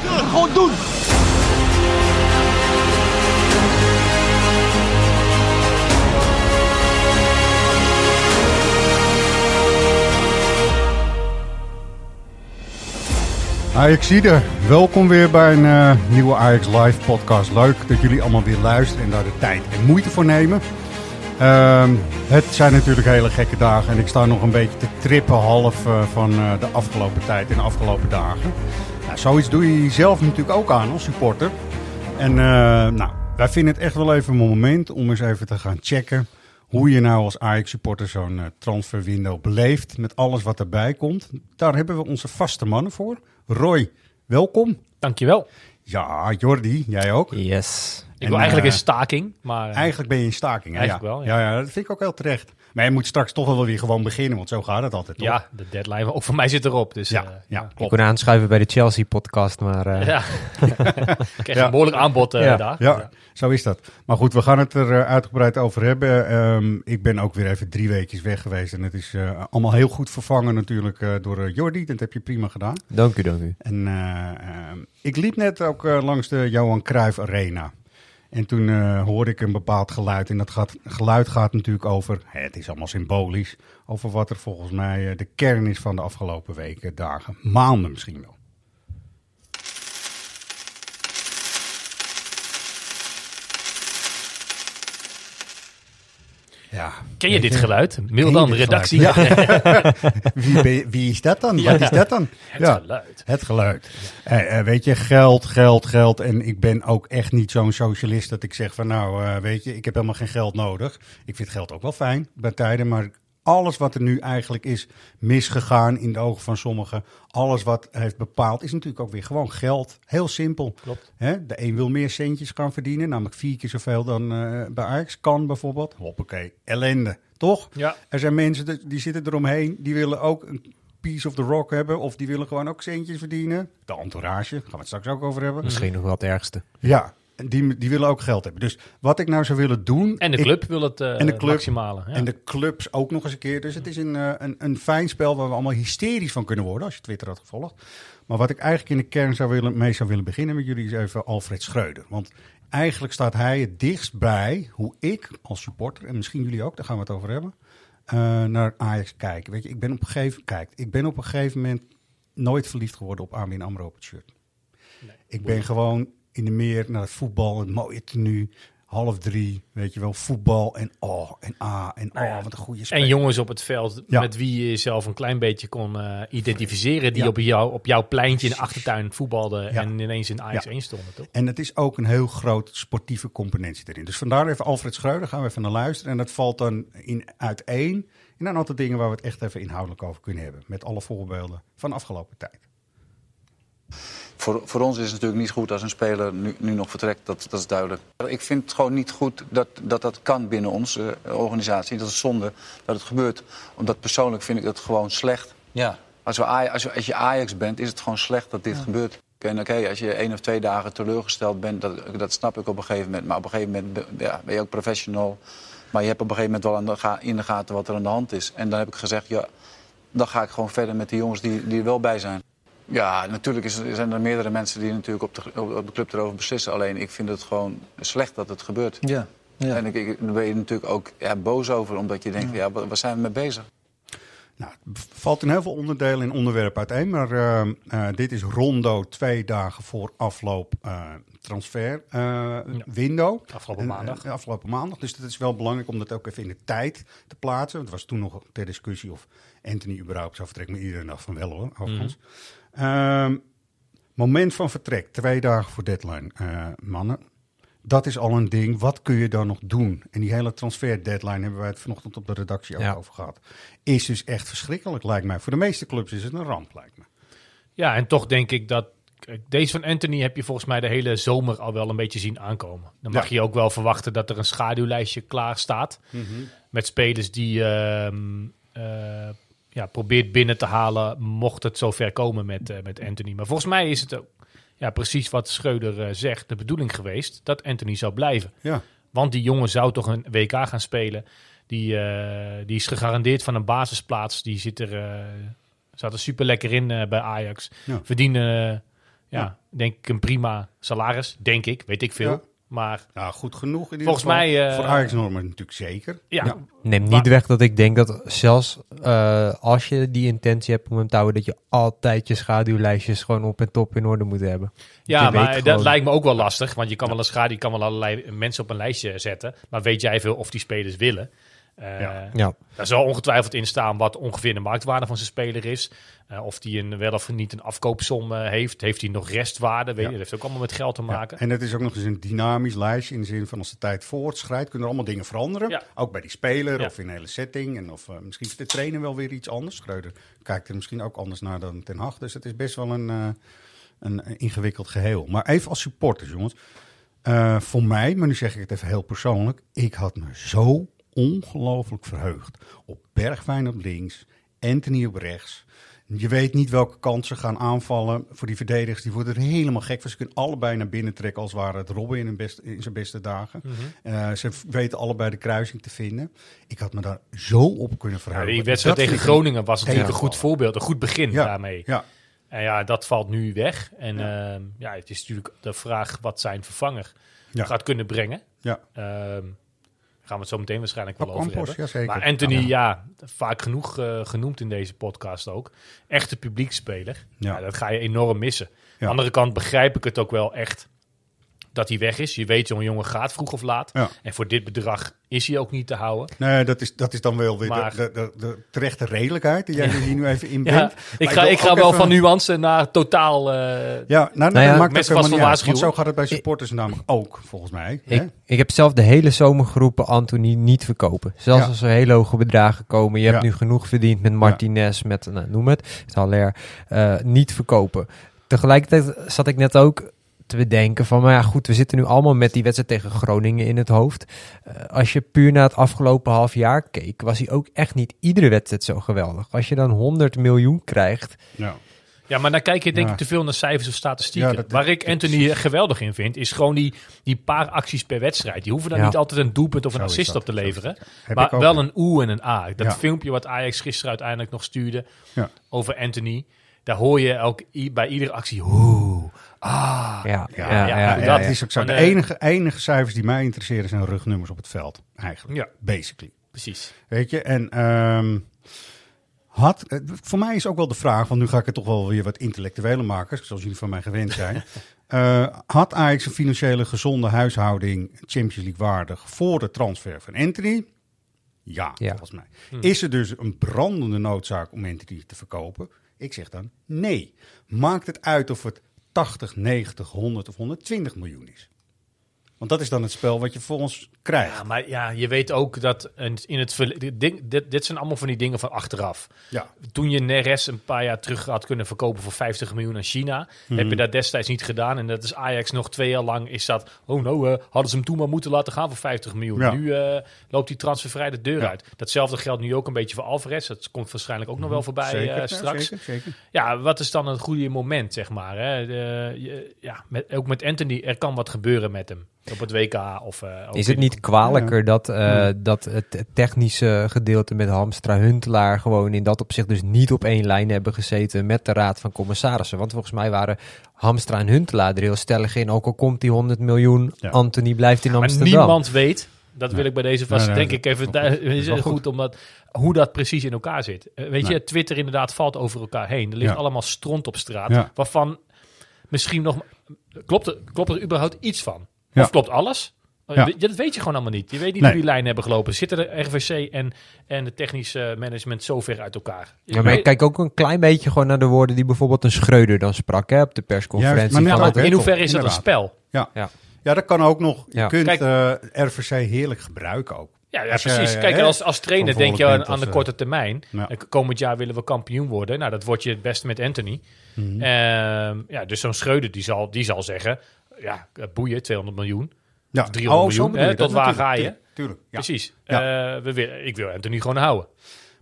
Gewoon doen. Ajaxide, welkom weer bij een eh, nieuwe Ajax Live podcast. Leuk dat jullie allemaal weer luisteren en daar de tijd en moeite voor nemen. Ehm, het zijn natuurlijk hele gekke dagen en ik sta nog een beetje te trippen half eh, van eh, de afgelopen tijd en de afgelopen dagen. Zoiets doe je jezelf natuurlijk ook aan als supporter. En nou, wij vinden het echt wel even een moment om eens even te gaan checken hoe je nou als Ajax-supporter zo'n transferwindow beleeft met alles wat erbij komt. Daar hebben we onze vaste mannen voor. Roy, welkom. Dankjewel. Ja, Jordi, jij ook. Yes. Ik wil eigenlijk een staking, maar... Eigenlijk ben je in staking, hè? Eigenlijk ja. wel, ja. ja. Ja, dat vind ik ook heel terecht. Maar je moet straks toch wel weer gewoon beginnen, want zo gaat het altijd, toch? Ja, de deadline, ook voor mij zit erop. Dus, Ja, eh, ja, Ik klopt. kon aanschuiven bij de Chelsea-podcast, maar eh, ja. ik kreeg Ja. een behoorlijk aanbod eh, Ja. daar. Ja, zo is dat. Maar goed, we gaan het er uitgebreid over hebben. Ehm, ik ben ook weer even drie weken weg geweest. En het is eh, allemaal heel goed vervangen natuurlijk eh, door Jordi. Dat heb je prima gedaan. dank u, dank u. En eh, ehm, ik liep net ook langs de Johan Cruijff Arena. En toen eh, hoorde ik een bepaald geluid. En dat gaat, geluid gaat natuurlijk over, het is allemaal symbolisch, over wat er volgens mij eh, de kern is van de afgelopen weken, dagen, maanden misschien wel. Ja. Ken je dit geluid? Mail dan, redactie. geluid? Wie, wie is dat dan? Wat is dat dan? Het geluid. Het geluid. Eh, eh, weet je, geld, geld, geld. En ik ben ook echt niet zo'n socialist dat ik zeg van nou, eh, weet je, ik heb helemaal geen geld nodig. Ik vind geld ook wel fijn bij tijden, maar alles wat er nu eigenlijk is misgegaan in de ogen van sommigen, alles wat heeft bepaald, is natuurlijk ook weer gewoon geld. Heel simpel. Klopt. Hè? De een wil meer centjes gaan verdienen, namelijk vier keer zoveel dan eh, bij Ajax kan bijvoorbeeld. Hoppakee, ellende, toch? Ja. Er zijn mensen die- die zitten eromheen, die willen ook een piece of the rock hebben. Of die willen gewoon ook centjes verdienen. De entourage, gaan we het straks ook over hebben. Misschien nog wel het ergste. Ja, en die, die willen ook geld hebben. Dus wat ik nou zou willen doen... En de ik- club wil het eh En de club. maximale. Ja. En de clubs ook nog eens een keer. Dus het is een, eh, een, een fijn spel waar we allemaal hysterisch van kunnen worden. Als je Twitter had gevolgd. Maar wat ik eigenlijk in de kern zou willen, mee zou willen beginnen met jullie is even Alfred Schreuder. Want eigenlijk staat hij het dichtst bij hoe ik als supporter, en misschien jullie ook, daar gaan we het over hebben, eh, naar Ajax kijk. Weet je, ik ben op een gegeven, kijk, ik ben op een gegeven moment nooit verliefd geworden op Armin Amro op het shirt. ik ben gewoon in de meer naar het voetbal, het mooie tenue, half drie, weet je wel, voetbal en oh, en ah, en oh, Nou ja, wat een goede speler. En jongens op het veld Ja. met wie je jezelf een klein beetje kon eh, identificeren. Die Ja. op, jou, op jouw pleintje in de achtertuin voetbalden en ineens in Ajax Ja. 1 stonden, toch? En het is ook een heel groot sportieve componentie erin. Dus vandaar even Alfred Schreuder, gaan we even naar luisteren. En dat valt dan in uiteen in een aantal dingen waar we het echt even inhoudelijk over kunnen hebben. Met alle voorbeelden van de afgelopen tijd. Voor, voor ons is het natuurlijk niet goed als een speler nu, nu nog vertrekt, dat, dat is duidelijk. Ik vind het gewoon niet goed dat dat, dat kan binnen onze eh, organisatie. Dat is zonde dat het gebeurt. Omdat persoonlijk vind ik het gewoon slecht. Ja. Als, we, als, we, als je Ajax bent, is het gewoon slecht dat dit gebeurt. En oké, als je één of twee dagen teleurgesteld bent, dat, dat snap ik op een gegeven moment. Maar op een gegeven moment ben- ja, ben je ook professional. Maar je hebt op een gegeven moment wel aan de ga- in de gaten wat er aan de hand is. En dan heb ik gezegd, ja, dan ga ik gewoon verder met de jongens die, die er wel bij zijn. Ja, natuurlijk is, zijn er meerdere mensen die natuurlijk op de, op de club erover beslissen. Alleen ik vind het gewoon slecht dat het gebeurt. Ja. ja. En ik, ik, daar ben je natuurlijk ook ja, boos over, omdat je denkt, ja, waar, waar zijn we mee bezig? Nou, het valt in heel veel onderdelen en onderwerpen uiteen. Maar eh, eh, dit is rondo twee dagen voor afloop eh, transfer eh, window. Afgelopen En, maandag. afgelopen maandag. Dus het is wel belangrijk om dat ook even in de tijd te plaatsen. Het was toen nog ter discussie of Anthony überhaupt zou vertrekken. Maar iedereen dacht van wel hoor, overigens. Ehm, moment van vertrek, twee dagen voor deadline, eh, mannen. Dat is al een ding. Wat kun je dan nog doen? En die hele transfer deadline hebben wij het vanochtend op de redactie ook Ja. over gehad. Is dus echt verschrikkelijk, lijkt mij. Voor de meeste clubs is het een ramp, lijkt me. Ja, en toch denk ik dat deze van Anthony heb je volgens mij de hele zomer al wel een beetje zien aankomen. Dan mag Ja. je ook wel verwachten dat er een schaduwlijstje klaar staat. Met spelers die ehm, eh, ja, probeert binnen te halen, mocht het zover komen met, eh, met Anthony. Maar volgens mij is het ook ja, precies wat Schreuder eh, zegt, de bedoeling geweest dat Anthony zou blijven. Ja. Want die jongen zou toch een WK gaan spelen. Die, eh, die is gegarandeerd van een basisplaats. Die zit er, eh, zat er super lekker in bij Ajax. Ja. Verdienen, ja, Ja. denk ik, een prima salaris. Denk ik, weet ik veel. Maar Nou, goed genoeg in ieder Volgens geval. mij, eh, Voor Ajax-normen natuurlijk zeker. ja, Neem Maar- niet weg dat ik denk dat zelfs eh, als je die intentie hebt om hem te houden, dat je altijd je schaduwlijstjes gewoon op en top in orde moet hebben. ja maar dat lijkt me ook wel lastig. Want je kan wel een schade, je kan wel allerlei mensen op een lijstje zetten. Maar weet jij veel of die spelers willen? Eh, Ja. Ja, Daar zal ongetwijfeld in staan wat ongeveer de marktwaarde van zijn speler is. Eh, of die een, wel of niet een afkoopsom eh, heeft. Heeft hij nog restwaarde? Weet je, Ja. dat heeft ook allemaal met geld te Ja, maken. En het is ook nog eens een dynamisch lijstje in de zin van als de tijd voortschrijdt, kunnen er allemaal dingen veranderen. Ja. Ook bij die speler Ja. of in de hele setting. En of misschien vindt de trainer wel weer iets anders. Schreuder kijkt er misschien ook anders naar dan Ten Hag. Dus het is best wel een, eh, een ingewikkeld geheel. Maar even als supporters, jongens. Eh, voor mij, maar nu zeg ik het even heel persoonlijk. Ik had me zo ongelooflijk verheugd op Bergwijn op links, Anthony op rechts. Je weet niet welke kant ze gaan aanvallen voor die verdedigers. Die worden er helemaal gek van. Ze kunnen allebei naar binnen trekken als waren het Robben in, hun best, in zijn beste dagen. Eh, ze weten allebei de kruising te vinden. Ik had me daar zo op kunnen Ja, verheugen. die wedstrijd tegen Groningen was natuurlijk een goed voorbeeld. Een goed begin Ja, daarmee. Ja, En ja, dat valt nu weg. En ja. ja, het is natuurlijk de vraag wat zijn vervanger gaat kunnen brengen. ja. Ehm gaan we het zo meteen waarschijnlijk wel over hebben. jazeker. Maar Anthony, Ja. ja, vaak genoeg eh, genoemd in deze podcast ook. Echte publiekspeler. Ja. Ja. dat ga je enorm missen. Aan de andere kant begrijp ik het ook wel echt dat hij weg is. Je weet, zo'n jongen gaat vroeg of laat. Ja. En voor dit bedrag is hij ook niet te houden. Nee, dat is, dat is dan wel weer Maar- de, de, de, de terechte redelijkheid die jij er hier nu even in Ja, bent. ik ga, ik ga wel even- van nuance naar totaal... eh, Ja, nou, Nou ja, dat maakt vast helemaal niet wel uit. Want zo gaat het bij supporters namelijk ook, volgens mij. hè? ik, ik heb zelf de hele zomer geroepen Anthony niet verkopen. Zelfs Ja. als er hele hoge bedragen komen. Je hebt nu genoeg verdiend met Martinez, met nou, noem het, het Haller. eh, niet verkopen. Tegelijkertijd zat ik net ook te bedenken van, maar ja goed, we zitten nu allemaal met die wedstrijd tegen Groningen in het hoofd. Eh, als je puur naar het afgelopen half jaar keek, was hij ook echt niet iedere wedstrijd zo geweldig. Als je dan 100 miljoen krijgt, Ja. Ja, maar dan kijk je denk Ja. ik te veel naar cijfers of statistieken. Ja, dat- Waar ik dat- Anthony geweldig in vind, is gewoon die, die paar acties per wedstrijd. Die hoeven dan Ja. niet altijd een doelpunt of een Zo assist op te leveren. Maar wel een oe en een a. Dat Ja. filmpje wat Ajax gisteren uiteindelijk nog stuurde Ja. over Anthony. Daar hoor je ook bij iedere actie oeh, ah. ja, ja, Ja, ja, ja, ja, Ja, dat is ook zo. De enige, enige cijfers die mij interesseren zijn rugnummers op het veld. Eigenlijk. Ja. Basically. Precies. Weet je, en ehm, had, eh, voor mij is ook wel de vraag, want nu ga ik het toch wel weer wat intellectueler maken, zoals jullie van mij gewend zijn. Eh, had Ajax een financiële gezonde huishouding Champions League waardig voor de transfer van Anthony? Ja, Ja. volgens mij. Is er dus een brandende noodzaak om Anthony te verkopen? Ik zeg dan nee. Maakt het uit of het 80, 90, 100 of 120 miljoen is? Want dat is dan het spel wat je volgens krijgt. Ja, maar ja, je weet ook dat in het verleden... Dit, dit, dit zijn allemaal van die dingen van achteraf. Ja. Toen je Neres een paar jaar terug had kunnen verkopen voor 50 miljoen aan China, Mhm. heb je dat destijds niet gedaan. En dat is Ajax nog twee jaar lang is dat, oh nou, eh, hadden ze hem toen maar moeten laten gaan voor 50 miljoen. Ja. Nu eh, loopt die transfervrij de deur Ja. uit. Datzelfde geldt nu ook een beetje voor Alvarez. Dat komt waarschijnlijk ook nog wel voorbij Mhm. Zeker, eh, ja, straks. Zeker, zeker. Ja, wat is dan een goede moment, zeg maar? Hè? De, ja, met, ook met Anthony, er kan wat gebeuren met hem. Op het WK of... eh, ook Is het niet kwalijker dat, eh, dat het technische gedeelte met Hamstra Huntelaar gewoon in dat opzicht dus niet op één lijn hebben gezeten met de Raad van Commissarissen? Want volgens mij waren Hamstra en Huntelaar er heel stellig in. Ook al komt die 100 miljoen, Ja. Anthony blijft in Maar Amsterdam. niemand weet, dat wil ik bij deze vast, Nee, nee, denk ik even, is goed. Goed. goed omdat, hoe dat precies in elkaar zit. Eh, weet Nee. je, Twitter inderdaad valt over elkaar heen. Er ligt Ja. allemaal stront op straat, Ja. waarvan misschien nog, klopt er, klopt er überhaupt iets van? Ja. Of klopt alles? Eh, Ja. Dat weet je gewoon allemaal niet. Je weet niet Nee. hoe die lijnen hebben gelopen. Zitten de RVC en, en het technische management zo ver uit elkaar? Ja, maar weet- kijk ook een klein beetje gewoon naar de woorden die bijvoorbeeld een Schreuder dan sprak hè, op de persconferentie. Juist, maar net van ook, het- hè? in hoeverre is dat een spel? Ja. ja, dat kan ook nog. Je Ja. kunt Kijk- eh, RVC heerlijk gebruiken ook. Ja, ja precies. eh, Kijk, als, als trainer denk je aan, de korte termijn. Ja. Komend jaar willen we kampioen worden. Nou, dat word je het beste met Anthony. Mhm. Ehm, ja, dus zo'n Schreuder die zal, die zal zeggen... Ja, eh, boeien, 200 miljoen. Ja, 300 oh, zo miljoen, hè, dat tot waar natuurlijk, ga je? tuurlijk, Tuurlijk, ja. Precies. Ja. Eh, we ik wil Anthony gewoon houden.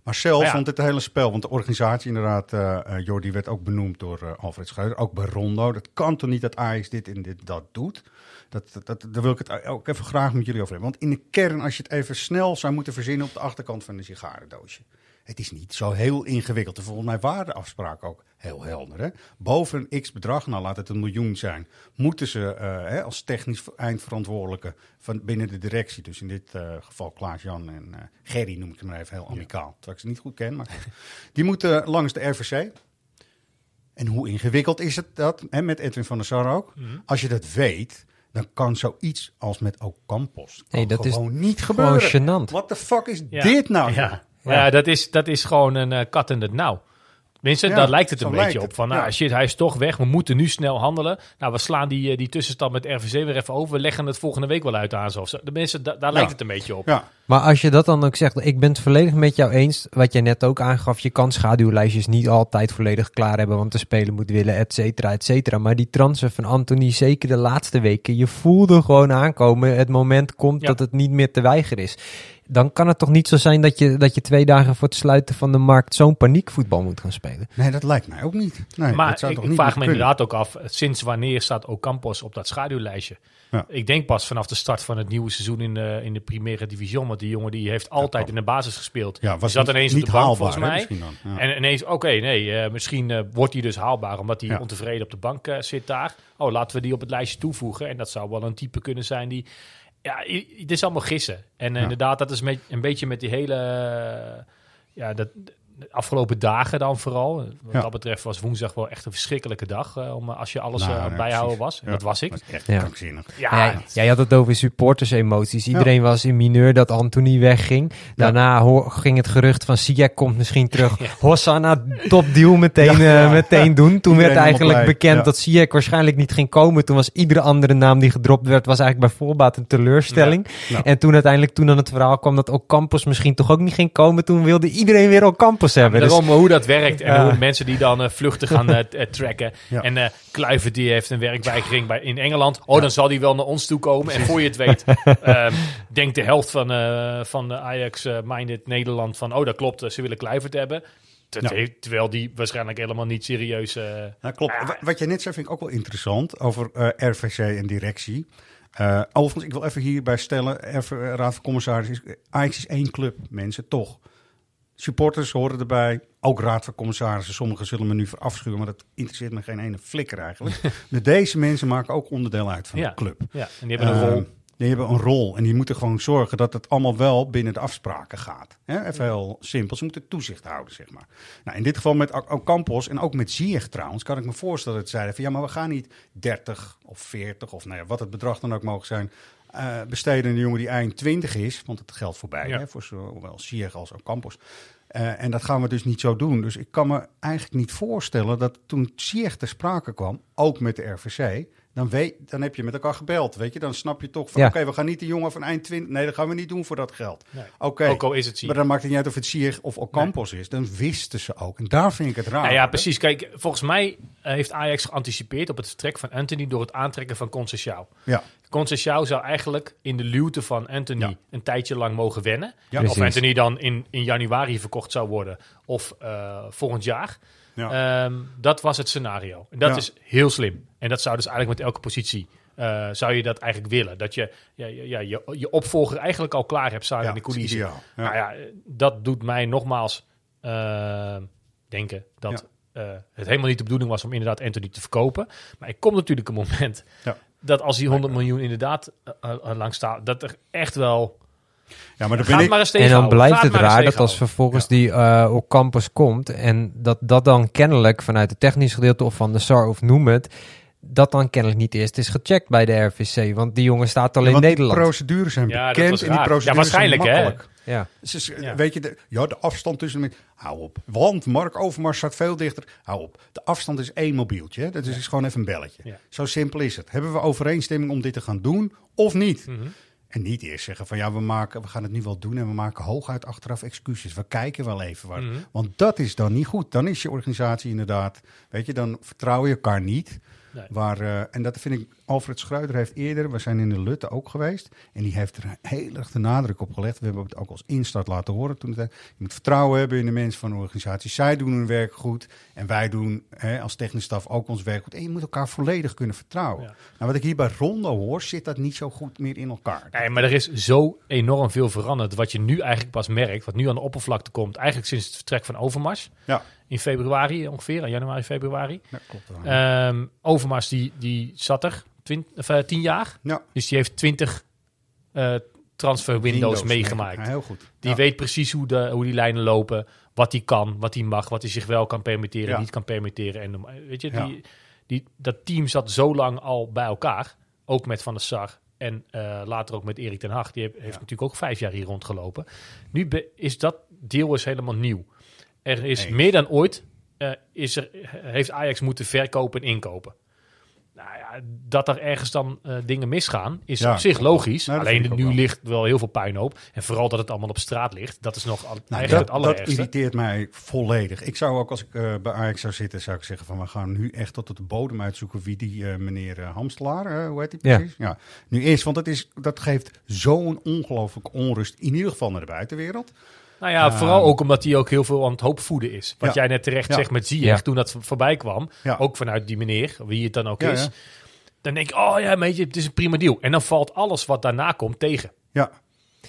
Maar zelf Maar ja. vond het hele spel, want de organisatie inderdaad, eh eh, Jordi werd ook benoemd door eh, Alfred Schreuder, ook bij Rondo. Dat kan toch niet dat Ajax dit en dit dat doet? Dat, dat, dat, daar wil ik het ook even graag met jullie over hebben. Want in de kern, als je het even snel zou moeten verzinnen op de achterkant van een sigarendoosje. Het is niet zo heel ingewikkeld. En volgens mij waren de afspraken ook heel helder. Hè? Boven een x bedrag, nou laat het een miljoen zijn, moeten ze eh, hè, als technisch eindverantwoordelijke van binnen de directie, dus in dit eh, geval Klaas-Jan en eh, Gerry noem ik hem maar even heel amicaal, terwijl ik ze niet goed ken, maar goed. die moeten langs de RVC. En hoe ingewikkeld is het dat, hè, met Edwin van der Sar ook? Mhm. Als je dat weet, dan kan zoiets als met Ocampos Nee, dat is gewoon niet gebeuren. What the fuck is Ja. dit nou? Ja, ja. dat, is, dat is gewoon een eh, kat in het nauw. Tenminste, Ja, daar lijkt het een beetje het, op. Van, nou, ja. shit, hij is toch weg. We moeten nu snel handelen. Nou, we slaan die, eh, die tussenstand met RVC weer even over. We leggen het volgende week wel uit aan. Zo. De mensen, da- daar lijkt het een beetje op. Ja, Maar als je dat dan ook zegt, ik ben het volledig met jou eens. Wat jij net ook aangaf, je kan schaduwlijstjes niet altijd volledig klaar hebben, want de speler moet willen, et cetera, et cetera. Maar die transfer van Anthony, zeker de laatste weken, je voelde gewoon aankomen. Het moment komt Ja. dat het niet meer te weigeren is. Dan kan het toch niet zo zijn dat je, dat je twee dagen voor het sluiten van de markt zo'n paniekvoetbal moet gaan spelen. nee, dat lijkt mij ook niet. Nee, dat Maar zou ik, toch ik niet vraag me inderdaad ook af, sinds wanneer staat Ocampos op dat schaduwlijstje? Ja. Ik denk pas vanaf de start van het nieuwe seizoen in de, in de Primera Division. Want die jongen die heeft altijd in de basis gespeeld. Ja, was niet- ineens niet op de bank haalbaar, volgens mij. misschien dan. Ja. En ineens, oké, nee, eh, misschien eh, wordt hij dus haalbaar omdat hij Ja. ontevreden op de bank eh, zit daar. Oh, laten we die op het lijstje toevoegen. En dat zou wel een type kunnen zijn die... Ja, het is allemaal gissen. En inderdaad, dat is met, een beetje met die hele... eh, ja, dat, de afgelopen dagen dan vooral. Wat Ja. dat betreft was woensdag wel echt een verschrikkelijke dag. eh, om, als je alles Nou, eh, bijhouden precies. was. En Ja, dat was ik. Dat echt Ja. krankzinnig. Ja, Ja, jij had het over supporters-emoties. Iedereen was in mineur dat Anthony wegging. Daarna ging het gerucht van Ziyech komt misschien terug. Hosanna, topdeal meteen, Ja, eh, ja. meteen doen. Toen Iedereen werd eigenlijk bekend Ja. dat Ziyech waarschijnlijk niet ging komen. Toen was iedere andere naam die gedropt werd, was eigenlijk bij voorbaat een teleurstelling. Ja. En toen uiteindelijk, toen dan het verhaal kwam dat Ocampos misschien toch ook niet ging komen, toen wilde iedereen weer Ocampos hebben. Dus, Daarom hoe dat werkt en Ja. hoe mensen die dan eh, vluchten gaan eh, eh, tracken. Ja. En eh Kluivert die heeft een werkweigering bij, in Engeland. Oh, dan zal die wel naar ons toe komen. En voor je het weet, ehm, denkt de helft van, eh, van de Ajax-minded Nederland van... Oh, dat klopt, ze willen Kluivert hebben. Ja. heeft- terwijl die waarschijnlijk helemaal niet serieus... eh, Ja, klopt. Wa- Wat jij net zei vind ik ook wel interessant over eh, RVC en directie. Eh overigens, ik wil even hierbij stellen, even, Raad van Commissaris, is, Ajax is één club, mensen, toch. Supporters horen erbij, ook Raad van Commissarissen. Sommigen zullen me nu verafschuwen, maar dat interesseert me geen ene flikker eigenlijk. maar deze mensen maken ook onderdeel uit van Ja. de club. ja, en die hebben een Eh, rol. Die hebben een rol en die moeten gewoon zorgen dat het allemaal wel binnen de afspraken gaat. Even heel simpel. Ze moeten toezicht houden, zeg maar. Nou, in dit geval met Ocampos en ook met Ziyech trouwens, kan ik me voorstellen dat ze zeiden van ja, maar we gaan niet 30 of 40 of nou ja, wat het bedrag dan ook mogen zijn, eh, besteden aan de jongen die eind 20 is, want het geldt voorbij Ja. hè, voor zowel Ziyech als Ocampos. Eh, en dat gaan we dus niet zo doen. Dus ik kan me eigenlijk niet voorstellen dat toen Ziyech ter sprake kwam, ook met de RVC, dan, weet, dan heb je met elkaar gebeld, weet je. Dan snap je toch van, Ja. oké, we gaan niet de jongen van eind 20... Nee, dat gaan we niet doen voor dat geld. Nee. Oké, Ook al is het maar dan maakt het niet uit of het Ziyech of Ocampos is. Dan wisten ze ook. En daar vind ik het raar. Nou ja, hè? precies. Kijk, volgens mij eh, heeft Ajax geanticipeerd op het vertrek van Anthony door het aantrekken van Conceição. Ja, Conceição zou eigenlijk in de luwte van Anthony Ja. een tijdje lang mogen wennen. Ja. Of. Anthony dan in, in januari verkocht zou worden of eh, volgend jaar. Ja. Ehm, dat was het scenario. En dat Ja. is heel slim. En dat zou dus eigenlijk met elke positie, eh, zou je dat eigenlijk willen. Dat je ja, ja, je, je opvolger eigenlijk al klaar hebt staan in de coulissen. Ja. Nou ja, dat doet mij nogmaals eh, denken dat eh, het helemaal niet de bedoeling was om inderdaad Anthony te verkopen. Maar er komt natuurlijk een moment dat als die 100 miljoen inderdaad lang staat, dat er echt wel... ja, maar dan Gaat ben ik... maar eens En dan blijft Gaat het raar dat als vervolgens die eh op campus komt en dat dat dan kennelijk vanuit het technisch gedeelte of van de SAR of noem het, dat dan kennelijk niet eerst is gecheckt bij de RVC. Want die jongen staat al in want die Nederland. procedures zijn Ja, bekend en die procedures Ja, waarschijnlijk, zijn hè? makkelijk. Ja. Ja. Weet je, de, ja, de afstand tussen... de- Hou op. Want Mark Overmars staat veel dichter. Hou op. De afstand is één mobieltje. Hè? Dat is gewoon even een belletje. Ja. Zo simpel is het. Hebben we overeenstemming om dit te gaan doen of niet? Mhm. En niet eerst zeggen van ja, we, maken, we gaan het nu wel doen en we maken hooguit achteraf excuses. We kijken wel even waar. Mhm. Want dat is dan niet goed. Dan is je organisatie inderdaad, weet je, dan vertrouw je elkaar niet. Nee. Waar, eh, en dat vind ik, Alfred Schreuder heeft eerder, we zijn in de Lutte ook geweest. En die heeft er heel erg de nadruk op gelegd. We hebben het ook als instart laten horen toen. het- Je moet vertrouwen hebben in de mensen van de organisatie. Zij doen hun werk goed. En wij doen hè, als technische staf ook ons werk goed. En je moet elkaar volledig kunnen vertrouwen. Ja. Nou, wat ik hier bij Rondo hoor, zit dat niet zo goed meer in elkaar. Nee, maar er is zo enorm veel veranderd. Wat je nu eigenlijk pas merkt, wat nu aan de oppervlakte komt. Eigenlijk sinds het vertrek van Overmars. Ja. In februari ongeveer, in januari, februari. Ja, klopt. Ehm, Overmars die, die zat er twint, of, eh, tien jaar. ja. Dus die heeft twintig eh transfer windows, meegemaakt. Ja, heel goed. Die Ja. weet precies hoe, de, hoe die lijnen lopen. Wat hij kan, wat hij mag, wat hij zich wel kan permitteren, Ja. niet kan permitteren. En, eh, weet je, die, die, dat team zat zo lang al bij elkaar. Ook met Van der Sar en eh, later ook met Erik ten Hag. Die heeft, heeft natuurlijk ook vijf jaar hier rondgelopen. Nu be- is dat deel is helemaal nieuw. Er is Eens. meer dan ooit eh, is er, heeft Ajax moeten verkopen en inkopen. Nou ja, dat er ergens dan eh, dingen misgaan, is Ja. op zich logisch. Nou, dat Alleen nu wel. ligt wel heel veel puinhoop. En vooral dat het allemaal op straat ligt. Dat is nog al, Nou, eigenlijk dat, het dat allerergste. irriteert mij volledig. Ik zou ook als ik eh, bij Ajax zou zitten, zou ik zeggen van we gaan nu echt tot op de bodem uitzoeken wie die eh, meneer eh, Hamstelaar, eh, hoe heet hij precies? Ja. Nu is, want dat, is, dat geeft zo'n ongelooflijke onrust, in ieder geval naar de buitenwereld. Nou ja, vooral ook omdat hij ook heel veel aan het hoop voeden is. Wat jij net terecht zegt met Ziyech, toen dat voorbij kwam. Ja. Ook vanuit die meneer, wie het dan ook is. Dan denk ik, oh ja, weet je, het is een prima deal. En dan valt alles wat daarna komt tegen. Ja,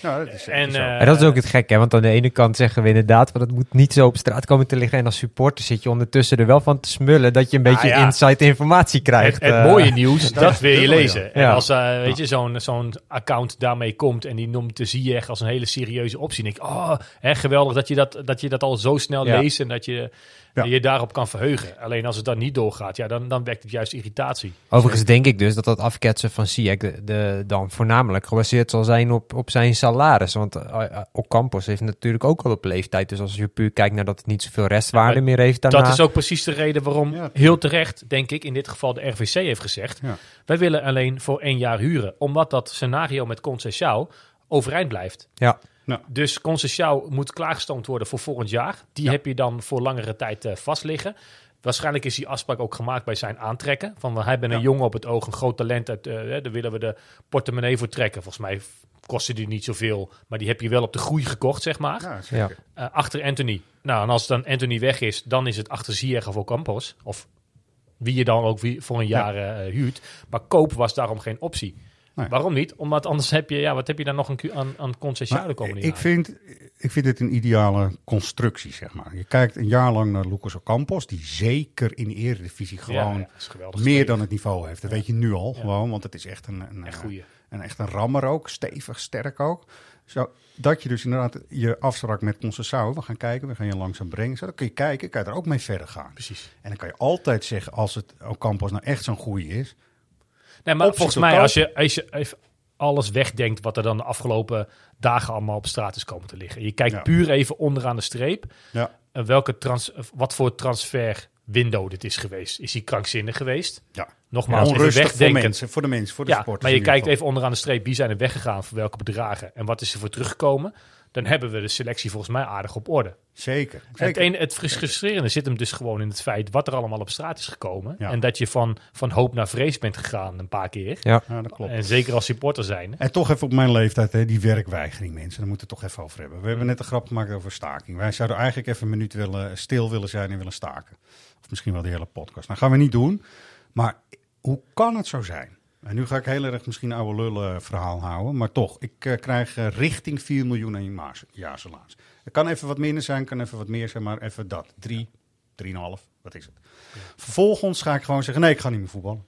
ja dat is En, zo. eh, En dat is ook het gekke, hè? want aan de ene kant zeggen we inderdaad, van het moet niet zo op straat komen te liggen. En als supporter zit je ondertussen er wel van te smullen dat je een beetje Nou ja. inside informatie krijgt. het eh. mooie nieuws, dat wil je ja. lezen. En als eh, weet je, zo'n zo'n account daarmee komt en die noemt de Ziyech als een hele serieuze optie. Denk ik, oh, hè, geweldig dat je dat, dat je dat al zo snel Ja. leest en dat je Ja. je daarop kan verheugen. Alleen als het dan niet doorgaat, ja, dan, dan wekt het juist irritatie. Overigens denk ik dus dat dat afketsen van Ziyech de, de, dan voornamelijk gebaseerd zal zijn op, op zijn salaris. Want uh, Ocampos heeft natuurlijk ook al op leeftijd. Dus als je puur kijkt naar dat het niet zoveel restwaarde meer heeft daarna. Dat is ook precies de reden waarom Ja. heel terecht, denk ik, in dit geval de RVC heeft gezegd. Ja. Wij willen alleen voor één jaar huren. Omdat dat scenario met Conceição overeind blijft. Ja. Dus Conceição moet klaargestoomd worden voor volgend jaar. Die Ja. heb je dan voor langere tijd eh, vast liggen. Waarschijnlijk is die afspraak ook gemaakt bij zijn aantrekken. Van we hebben een Ja. jongen op het oog, een groot talent. Uit, eh, hè, daar willen we de portemonnee voor trekken. Volgens mij kostte die niet zoveel. Maar die heb je wel op de groei gekocht, zeg maar. ja, zeker. Eh, achter Anthony. Nou, en als dan Anthony weg is, dan is het achter Ziyech of Ocampos. Of wie je dan ook voor een jaar huurt. Maar koop was daarom geen optie. Nee. Waarom niet? Omdat anders heb je, ja, wat heb je dan nog een, aan, aan de komende ik, vind, ik vind het een ideale constructie, zeg maar. Je kijkt een jaar lang naar Lucas Ocampos, die zeker in de eredivisie gewoon ja, meer dan het niveau heeft. Dat weet je nu al gewoon, want het is echt een, een, Echt goeie. een, echt een rammer ook, stevig, sterk ook. Zo, dat je dus inderdaad je afspraakt met Concessao, we gaan kijken, we gaan je langzaam brengen. Zo, dan kun je kijken, kan je er ook mee verder gaan. Precies. En dan kan je altijd zeggen, als het Ocampos nou echt zo'n goeie is, Nee, maar volgens mij, als je, als je even alles wegdenkt wat er dan de afgelopen dagen allemaal op straat is komen te liggen. Je kijkt Ja. puur even onderaan de streep. ja, eh, welke trans, eh, wat voor transfer window dit is geweest. Is hij krankzinnig geweest? ja. Nogmaals, even voor mensen, voor de mensen, voor de Ja, maar je kijkt even onderaan de streep wie zijn er weggegaan voor welke bedragen en wat is er voor teruggekomen. Dan hebben we de selectie volgens mij aardig op orde. Zeker, Het, een, het frus- frustrerende zit hem dus gewoon in het feit wat er allemaal op straat is gekomen. Ja. En dat je van, van hoop naar vrees bent gegaan een paar keer. Ja. Ja, dat klopt. En zeker als supporter zijn. En toch even op mijn leeftijd, hè, die werkweigering, mensen. Daar moeten we het toch even over hebben. We hebben net een grap gemaakt over staking. Wij zouden eigenlijk even een minuut willen, stil willen zijn en willen staken. Of misschien wel de hele podcast. Nou, gaan we niet doen. Maar hoe kan het zo zijn? En nu ga ik heel erg misschien een oude lullen verhaal houden. Maar toch, ik eh, krijg eh, richting 4 miljoen maas- jaarsalaris. Het kan even wat minder zijn, kan even wat meer zijn, maar even dat. 3, 3,5, wat is het? Vervolgens ga ik gewoon zeggen, nee, ik ga niet meer voetballen.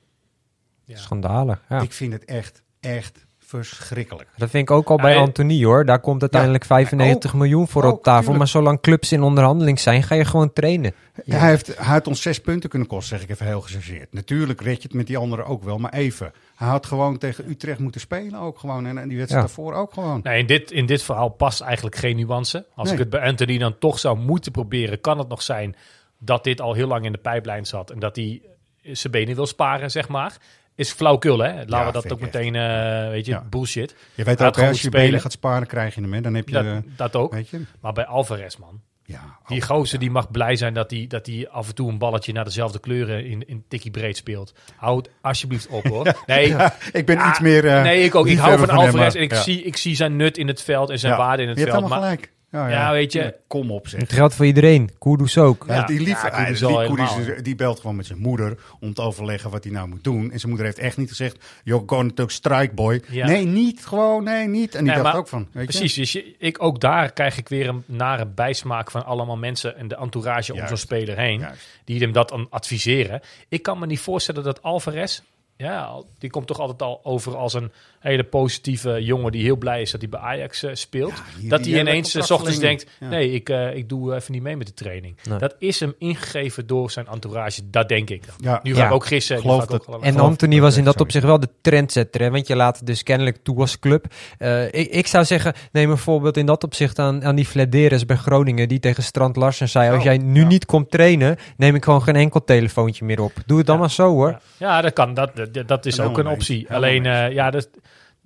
Schandalig. Ja. Ik vind het echt, echt verschrikkelijk. Dat vind ik ook al bij Anthony hoor. Daar komt uiteindelijk 95 ook. miljoen voor Ook, op tafel. tuurlijk. Maar zolang clubs in onderhandeling zijn, ga je gewoon trainen. Ja, Hij, heeft, hij had ons zes punten kunnen kosten, zeg ik even heel gechargeerd. Natuurlijk red je het met die anderen ook wel, maar even. Hij had gewoon tegen Utrecht moeten spelen ook gewoon. En, en die wedstrijd Ja. daarvoor ook gewoon. Nee, in dit, in dit verhaal past eigenlijk geen nuance. Als Nee. ik het bij Anthony dan toch zou moeten proberen, kan het nog zijn dat dit al heel lang in de pijplijn zat en dat hij zijn benen wil sparen, zeg maar. Is flauwkul, hè? Laten Ja, we dat ook meteen, eh, weet je, Ja. bullshit. Je weet ook, als je spelen. benen gaat sparen, krijg je hem. Hè? Dan heb je, Dat, dat ook. weet je, Maar bij Alvarez, man. ja. Die gozer die mag blij zijn dat hij, dat hij af en toe een balletje naar dezelfde kleuren in, in tikkie breed speelt. Houd alsjeblieft op, hoor. Nee, ik ben Ja, iets meer. eh, nee ik ook. Ik hou van hem, Alvarez en ik, zie, ik zie zijn nut in het veld en zijn waarde in het Je hebt veld. helemaal Maar gelijk. Ja, Ja, weet je. Kom op, zeg. Het geldt voor iedereen. Kudus ook. Ja, die lief, Ja, die, die belt gewoon met zijn moeder om te overleggen wat hij nou moet doen. En zijn moeder heeft echt niet gezegd, you're going to strike boy. Ja. Nee, niet, gewoon, nee, niet. En die Nee, dacht maar- ook van, weet Precies, dus je, ik, ook daar krijg ik weer een nare bijsmaak van allemaal mensen en de entourage om zo'n speler heen. Juist. Die hem dat dan adviseren. Ik kan me niet voorstellen dat Alvarez, ja, die komt toch altijd al over als een hele positieve jongen die heel blij is dat hij bij Ajax eh, speelt. hier- dat hij ineens eh, 's ochtends denkt, nee, ik, eh, ik doe even niet mee met de training. Nee. Dat is hem ingegeven door zijn entourage, dat denk ik. Ja. Nu ga Ja. ik ook gissen. Geloof ook dat- En Anthony was in dat opzicht wel de trendsetter. Hè? Want je laat dus kennelijk toe als club. Eh, ik, ik zou zeggen, neem een voorbeeld in dat opzicht aan, aan die Flederis bij Groningen. Die tegen Strand Larsen zei, als Oh, jij nu ja. niet komt trainen, neem ik gewoon geen enkel telefoontje meer op. Doe het dan Ja. maar zo hoor. Ja, ja, dat kan. Dat, dat, dat is ook een optie. Helemaal Alleen, eh, ja, dat,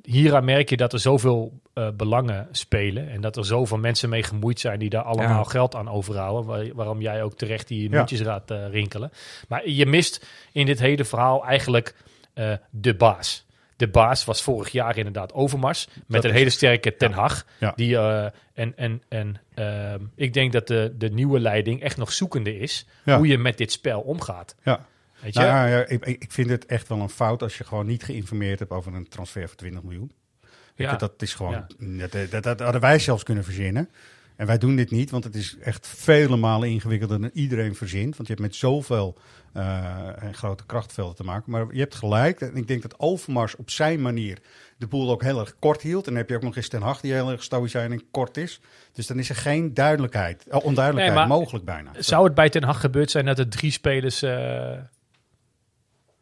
hieraan merk je dat er zoveel eh, belangen spelen. En dat er zoveel mensen mee gemoeid zijn die daar allemaal Ja. geld aan overhouden. Waar- waarom jij ook terecht die Ja. muntjes gaat eh, rinkelen. Maar je mist in dit hele verhaal eigenlijk de baas. De baas was vorig jaar inderdaad Overmars. Met Dat een hele sterke Ten Hag. Ja. Die, en en, en ehm, ik denk dat de, de nieuwe leiding echt nog zoekende is. Ja. Hoe je met dit spel omgaat. Ja. Weet je? Nou, ja, ik, vind het echt wel een fout als je gewoon niet geïnformeerd hebt over een transfer van 20 miljoen. Ja. je, dat is gewoon, Ja. dat, dat, dat hadden wij zelfs kunnen verzinnen. En wij doen dit niet, want het is echt vele malen ingewikkelder dan iedereen verzint. Want je hebt met zoveel eh, grote krachtvelden te maken. Maar je hebt gelijk. En ik denk dat Overmars op zijn manier de boel ook heel erg kort hield. En dan heb je ook nog eens Ten Hag die heel erg stoïcijn en kort is. Dus dan is er geen duidelijkheid, eh, onduidelijkheid Nee, mogelijk bijna. Zou het bij Ten Hag gebeurd zijn dat er drie spelers eh,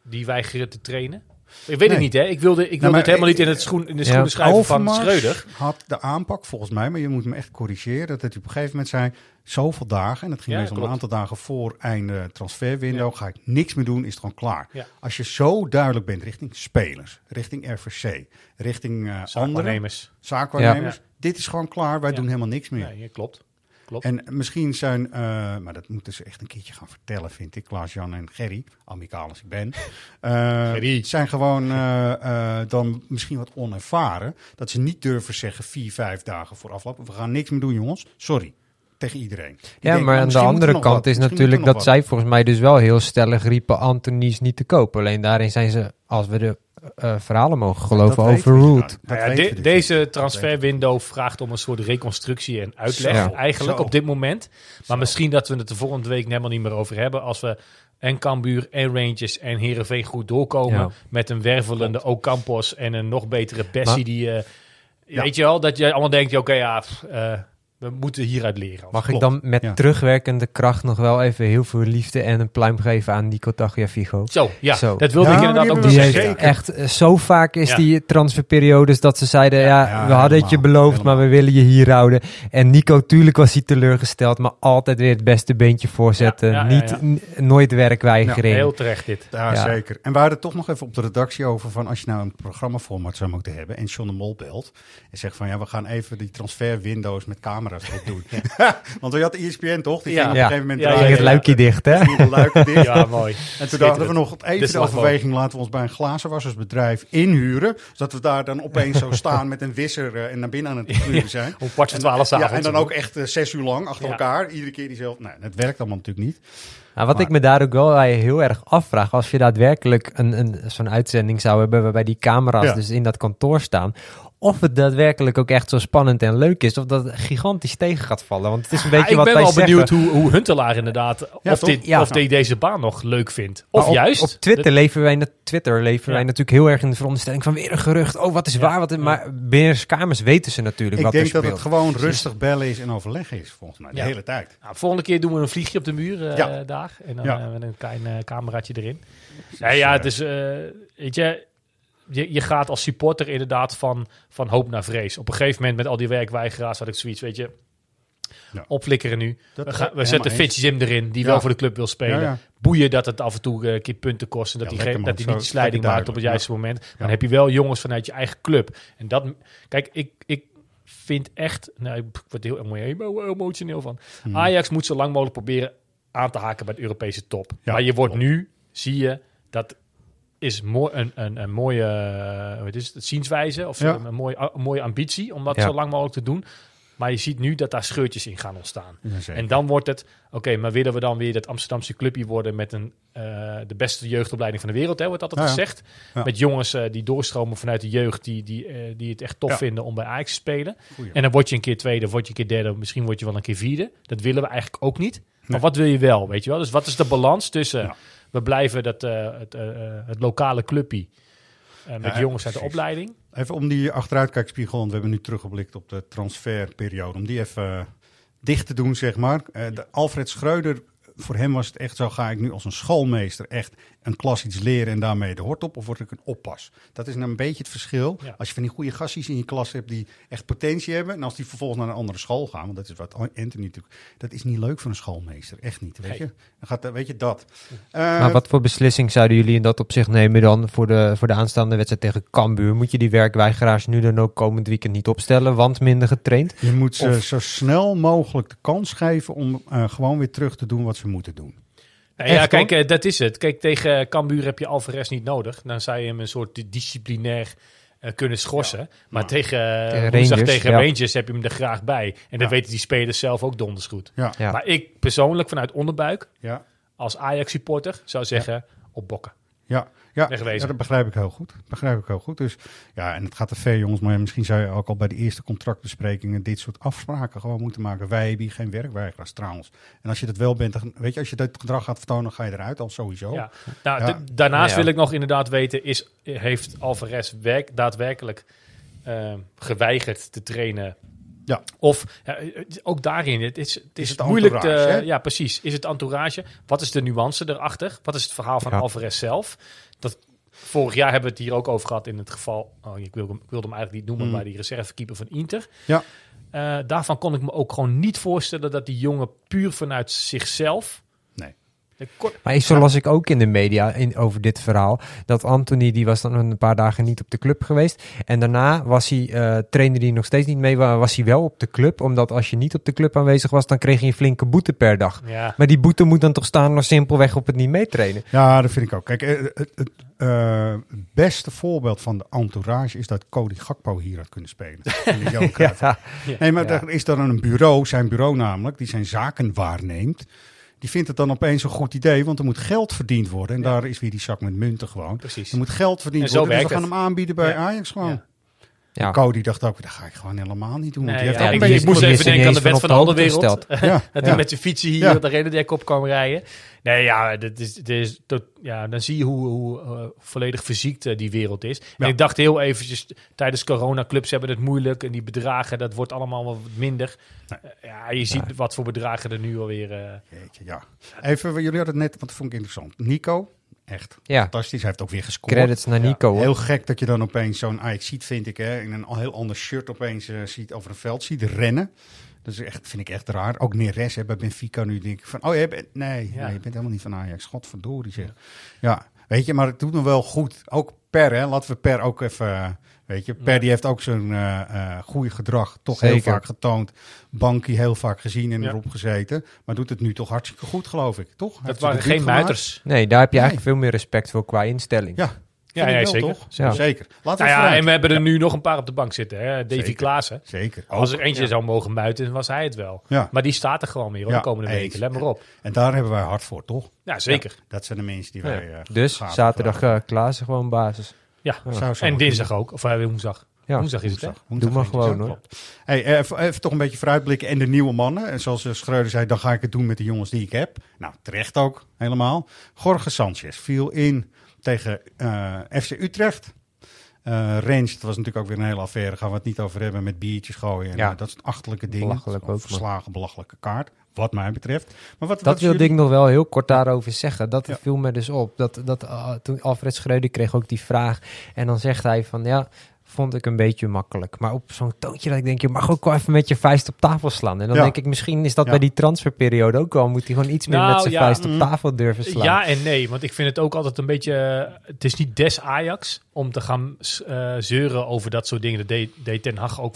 die weigeren te trainen? Ik weet het niet, hè? Ik wilde, ik wilde maar het helemaal ik- niet in, het schoen, in de Ja, schoenen schrijven van Schreuder. had de aanpak volgens mij, maar je moet me echt corrigeren, dat hij op een gegeven moment zei, zoveel dagen, en dat ging Ja, meestal een aantal dagen voor einde transferwindow, ga ik niks meer doen, is het gewoon klaar. Ja. Als je zo duidelijk bent richting spelers, richting RVC, richting eh andere Zaakwaarnemers. zaakwaarnemers, dit is gewoon klaar, wij Ja. doen helemaal niks meer. Nee, ja, klopt. Klopt. En misschien zijn, eh, maar dat moeten ze echt een keertje gaan vertellen, vind ik. Klaas-Jan en Gerry, amicaal als ik ben, eh, zijn gewoon eh, dan misschien wat onervaren. Dat ze niet durven zeggen vier, vijf dagen voor afloop. We gaan niks meer doen, jongens. Sorry. Tegen iedereen. Die Ja, denken, maar nou, aan de er andere kant wat, is natuurlijk dat zij volgens mij dus wel heel stellig riepen Anthony is niet te koop. Alleen daarin zijn ze, als we de eh, verhalen mogen geloven, niet. Dat Nou ja, de- dus deze transferwindow vraagt om een soort reconstructie en uitleg Zo. eigenlijk Zo. op dit moment. Maar Zo. misschien dat we het de volgende week helemaal niet meer over hebben als we en Cambuur en Rangers en Heerenveen goed doorkomen Ja. met een wervelende Ocampos en een nog betere Bessie Maar- die... eh, Ja. Weet je wel, dat je allemaal denkt, oké ja, pff, eh, we moeten hieruit leren. Mag ik dan met ja. terugwerkende kracht nog wel even heel veel liefde en een pluim geven aan Nico Tagliafico? Zo, ja, Zo. dat wilde Ja, ik maar inderdaad ook nog zeggen. echt eh, zo vaak is Ja. die transferperiodes dat ze zeiden, ja, ja, we hadden het je helemaal, beloofd, maar we willen je hier houden. En Nico, tuurlijk was hij teleurgesteld, maar altijd weer het beste beentje voorzetten. Ja, ja, ja, Niet, nooit werkweigering. Heel terecht dit. Ja, Ja. zeker. En we hadden toch nog even op de redactie over van als je nou een programmaformat zou moeten hebben en John de Mol belt en zegt van ja, we gaan even die transferwindows met camera's erop doen. Want we hadden ESPN toch? Die Ja. ging op een gegeven moment Ja, draaien. het luikje dicht, hè? Dicht. Ja, mooi. En toen hadden we nog even De overweging, laten we ons bij een glazenwassersbedrijf inhuren. Zodat we daar dan opeens zo staan met een wisser eh, en naar binnen aan het gluren zijn. Om kwart voor twaalf Ja, en dan ook echt eh, zes uur lang achter Ja. elkaar. Iedere keer diezelfde. Nee, dat werkt allemaal natuurlijk niet. Nou, wat Maar- ik me daar ook wel bij heel erg afvraag, als je daadwerkelijk een, een, zo'n uitzending zou hebben waarbij die camera's Ja. dus in dat kantoor staan, of het daadwerkelijk ook echt zo spannend en leuk is, of dat het gigantisch tegen gaat vallen. Want het is een beetje Ja, ik wat ben wij wel benieuwd hoe, hoe Huntelaar inderdaad, Ja, of, dit, Ja. of die deze baan nog leuk vindt. Of op, juist. Op Twitter leven wij, na- Twitter leven Ja. wij natuurlijk heel erg in de veronderstelling van weer een gerucht. Oh, wat is Ja. waar? Wat is, maar binnen de kamers weten ze natuurlijk Ik wat denk er dat speelt. het gewoon rustig bellen is en overleggen is, volgens mij. De Ja. hele tijd. Nou, volgende keer doen we een vliegje op de muur eh, Ja. daar. En dan Ja. eh, met een klein eh, cameraatje erin. Ja, ja, het is, eh, weet je, je, je gaat als supporter inderdaad van, van hoop naar vrees. Op een gegeven moment met al die werkweigeraars had ik zoiets, weet je. Ja. opflikkeren nu. Dat- we, gaan, we helemaal zetten eens. Fitzjim erin, die Ja. wel voor de club wil spelen. Ja. Boeien dat het af en toe eh, een keer punten kost. En dat hij, dat hij niet de slijding maakt op het juiste moment. Dan heb je wel jongens vanuit je eigen club. En dat, kijk, ik, ik vind echt, nou, ik word heel emo- emo- emotioneel van. Hmm. Ajax moet zo lang mogelijk proberen aan te haken bij de Europese top. Maar je wordt nu, zie je, dat is mooi, een, een, een mooie eh, wat is het, zienswijze of Ja. een, mooie, een mooie ambitie om dat Ja. zo lang mogelijk te doen. Maar je ziet nu dat daar scheurtjes in gaan ontstaan. Ja. En dan wordt het, oké, maar willen we dan weer dat Amsterdamse clubje worden met een, eh, de beste jeugdopleiding van de wereld, hè, wordt altijd Ja, gezegd. Ja. Met jongens eh, die doorstromen vanuit de jeugd, die, die, eh, die het echt tof Ja. vinden om bij Ajax te spelen. Goeie. En dan word je een keer tweede, of word je een keer derde, misschien word je wel een keer vierde. Dat willen we eigenlijk ook niet. Maar Nee. wat wil je wel, weet je wel? Dus wat is de balans tussen, Ja. We blijven dat, eh, het, eh, eh, het lokale clubje met Ja, jongens uit de opleiding. Even om die achteruitkijkspiegel, want we hebben nu teruggeblikt op de transferperiode. Om die even dicht te doen, zeg maar. De Alfred Schreuder, voor hem was het echt zo, ga ik nu als een schoolmeester echt een klas iets leren en daarmee de hort op? Of word ik een oppas? Dat is nou een beetje het verschil. Ja. Als je van die goede gastjes in je klas hebt die echt potentie hebben. En als die vervolgens naar een andere school gaan, want dat is wat Anthony natuurlijk... Dat is niet leuk voor een schoolmeester, echt niet, weet Nee. je. Dan gaat, weet je dat. Eh, Maar wat voor beslissing zouden jullie in dat opzicht nemen dan voor de, voor de aanstaande wedstrijd tegen Cambuur? Moet je die werkweigeraars nu dan ook komend weekend niet opstellen, want minder getraind? Je moet ze Of- zo snel mogelijk de kans geven om eh, gewoon weer terug te doen wat ze moeten doen. Nou ja, Echt, kijk, hoor. eh, dat is het. Kijk, tegen Cambuur heb je Alvarez niet nodig. Dan zou je hem een soort di- disciplinair eh, kunnen schorsen. maar Ja. tegen, eh, Tegen woensdag Rangers, tegen ja. Rangers heb je hem er graag bij. En dat weten die spelers zelf ook donders goed. Ja, Ja. Maar ik persoonlijk vanuit onderbuik, ja, als Ajax-supporter, zou zeggen op bokken. Ja. Ja, Wegwezen. ja, dat begrijp ik heel goed. Dat begrijp ik heel goed. Dus ja, en het gaat te ver, jongens. Maar misschien zou je ook al bij de eerste contractbesprekingen dit soort afspraken gewoon moeten maken. Wij hebben hier geen werkweigeraars trouwens. En als je dat wel bent, dan, weet je, als je dat gedrag gaat vertonen, dan ga je eruit al sowieso. Ja. Nou, Ja. daarnaast Ja. wil ik nog inderdaad weten, is, heeft Alvarez werk, daadwerkelijk eh, geweigerd te trainen? Ja. Of ja, eh, ook daarin, het is, het is, het moeilijk te, hè? Ja, precies. Is het entourage? Wat is de nuance erachter? Wat is het verhaal van Ja. Alvarez zelf? Dat, vorig jaar hebben we het hier ook over gehad in het geval, oh, ik, wil hem, ik wilde hem eigenlijk niet noemen, Mm. maar die reservekeeper van Inter. Ja. Eh, daarvan kon ik me ook gewoon niet voorstellen dat die jongen puur vanuit zichzelf... Maar zo las ik ook in de media in, over dit verhaal. Dat Anthony, die was dan een paar dagen niet op de club geweest. En daarna was hij, eh trainde hij nog steeds niet mee, was hij wel op de club. Omdat als je niet op de club aanwezig was, dan kreeg je een flinke boete per dag. ja. Maar die boete moet dan toch staan nog simpelweg op het niet meetrainen. Ja, dat vind ik ook. Kijk, eh, het, het eh, beste voorbeeld van de entourage is dat Cody Gakpo hier had kunnen spelen. Ja, Nee, maar Ja. er is dan een bureau, zijn bureau namelijk, die zijn zaken waarneemt. Die vindt het dan opeens een goed idee, want er moet geld verdiend worden. En daar is weer die zak met munten gewoon. Precies. Er moet geld verdiend En zo worden, dus we gaan het. hem aanbieden bij Ja. Ajax gewoon. Ja. Cody dacht ook, dat ga ik gewoon helemaal niet doen. Nee, die heeft ja, ook ik, ik moest die even denken aan de wet van de de andere wereld. Ja, dat ja. hij met zijn fietsen hier Ja. op de Renendijk op kwam rijden. Nee, ja, dat is, dat is, dat, ja dan zie je hoe, hoe eh, volledig verziekt eh, die wereld is. En ik dacht heel eventjes, tijdens corona, clubs hebben het moeilijk. En die bedragen, dat wordt allemaal wat minder. Nee. Eh, ja, je ziet wat voor bedragen er nu alweer... eh Jeetje, ja. Even, jullie hadden het net, want dat vond ik interessant. Nico, echt Ja. fantastisch. Hij heeft ook weer gescoord. Credits naar Nico. hoor. Heel gek dat je dan opeens zo'n Ajax ziet, vind ik, hè, in een al heel ander shirt opeens eh, ziet over een veld ziet rennen. Dat is echt, vind ik echt raar. Ook Neres hè, bij Benfica nu denk ik van, oh je bent, nee, Ja. nee, je bent helemaal niet van Ajax. Godverdorie zeg. Ja, weet je, maar het doet nog wel goed. Ook Per, hè, laten we Per ook even, weet je, Per Ja. die heeft ook zijn eh eh goede gedrag toch heel vaak getoond. Bankie heel vaak gezien en Ja. erop gezeten. Maar doet het nu toch hartstikke goed, geloof ik, toch? Dat waren geen muiters. Nee, daar heb je Nee. eigenlijk veel meer respect voor qua instelling. Ja, Ja, ja, wel, zeker. toch? Ja. Zeker. Laten we Nou ja, en we hebben er nu nog een paar op de bank zitten. Hè? Davy Zeker. Klaassen. Zeker. Als er eentje zou mogen muiten, was hij het wel. Ja. Maar die staat er gewoon Ja, de komende weken. Let maar op. En daar hebben wij hard voor, toch? Ja, zeker. Dat zijn de mensen die Ja. wij. eh, Dus zaterdag eh Klaassen gewoon basis. Ja. En dinsdag ook. Of eh, woensdag. Ja. Woensdag is het, hè? Woensdag. Doe maar gewoon, hoor. Hey, eh, even, even toch een beetje vooruitblikken. En de nieuwe mannen. En zoals eh, Schreuder zei, dan ga ik het doen met de jongens die ik heb. Nou, terecht ook, helemaal. Jorge Sanchez viel in tegen FC Utrecht. Eh Range, dat was natuurlijk ook weer een hele affaire. Gaan we het niet over hebben met biertjes gooien. En, Ja. dat is een achterlijke ding. Belachelijk ook. Verslagen, belachelijke kaart. Wat mij betreft. Maar wat, Dat wat is wilde jullie- ik nog wel heel kort daarover zeggen. Dat Ja. viel me dus op. Dat, dat, ah, toen Alfred Schreuder kreeg ook die vraag. En dan zegt hij van ja, vond ik een beetje makkelijk. Maar op zo'n toontje dat ik denk, je mag ook wel even met je vuist op tafel slaan. En dan Ja. denk ik, misschien is dat Ja. bij die transferperiode ook wel. Moet hij gewoon iets meer Nou, met zijn ja, vuist op mm. tafel durven slaan. Ja en nee, want ik vind het ook altijd een beetje... eh, Het is niet des Ajax om te gaan eh, zeuren over dat soort dingen. Dat deed, deed Ten Hag ook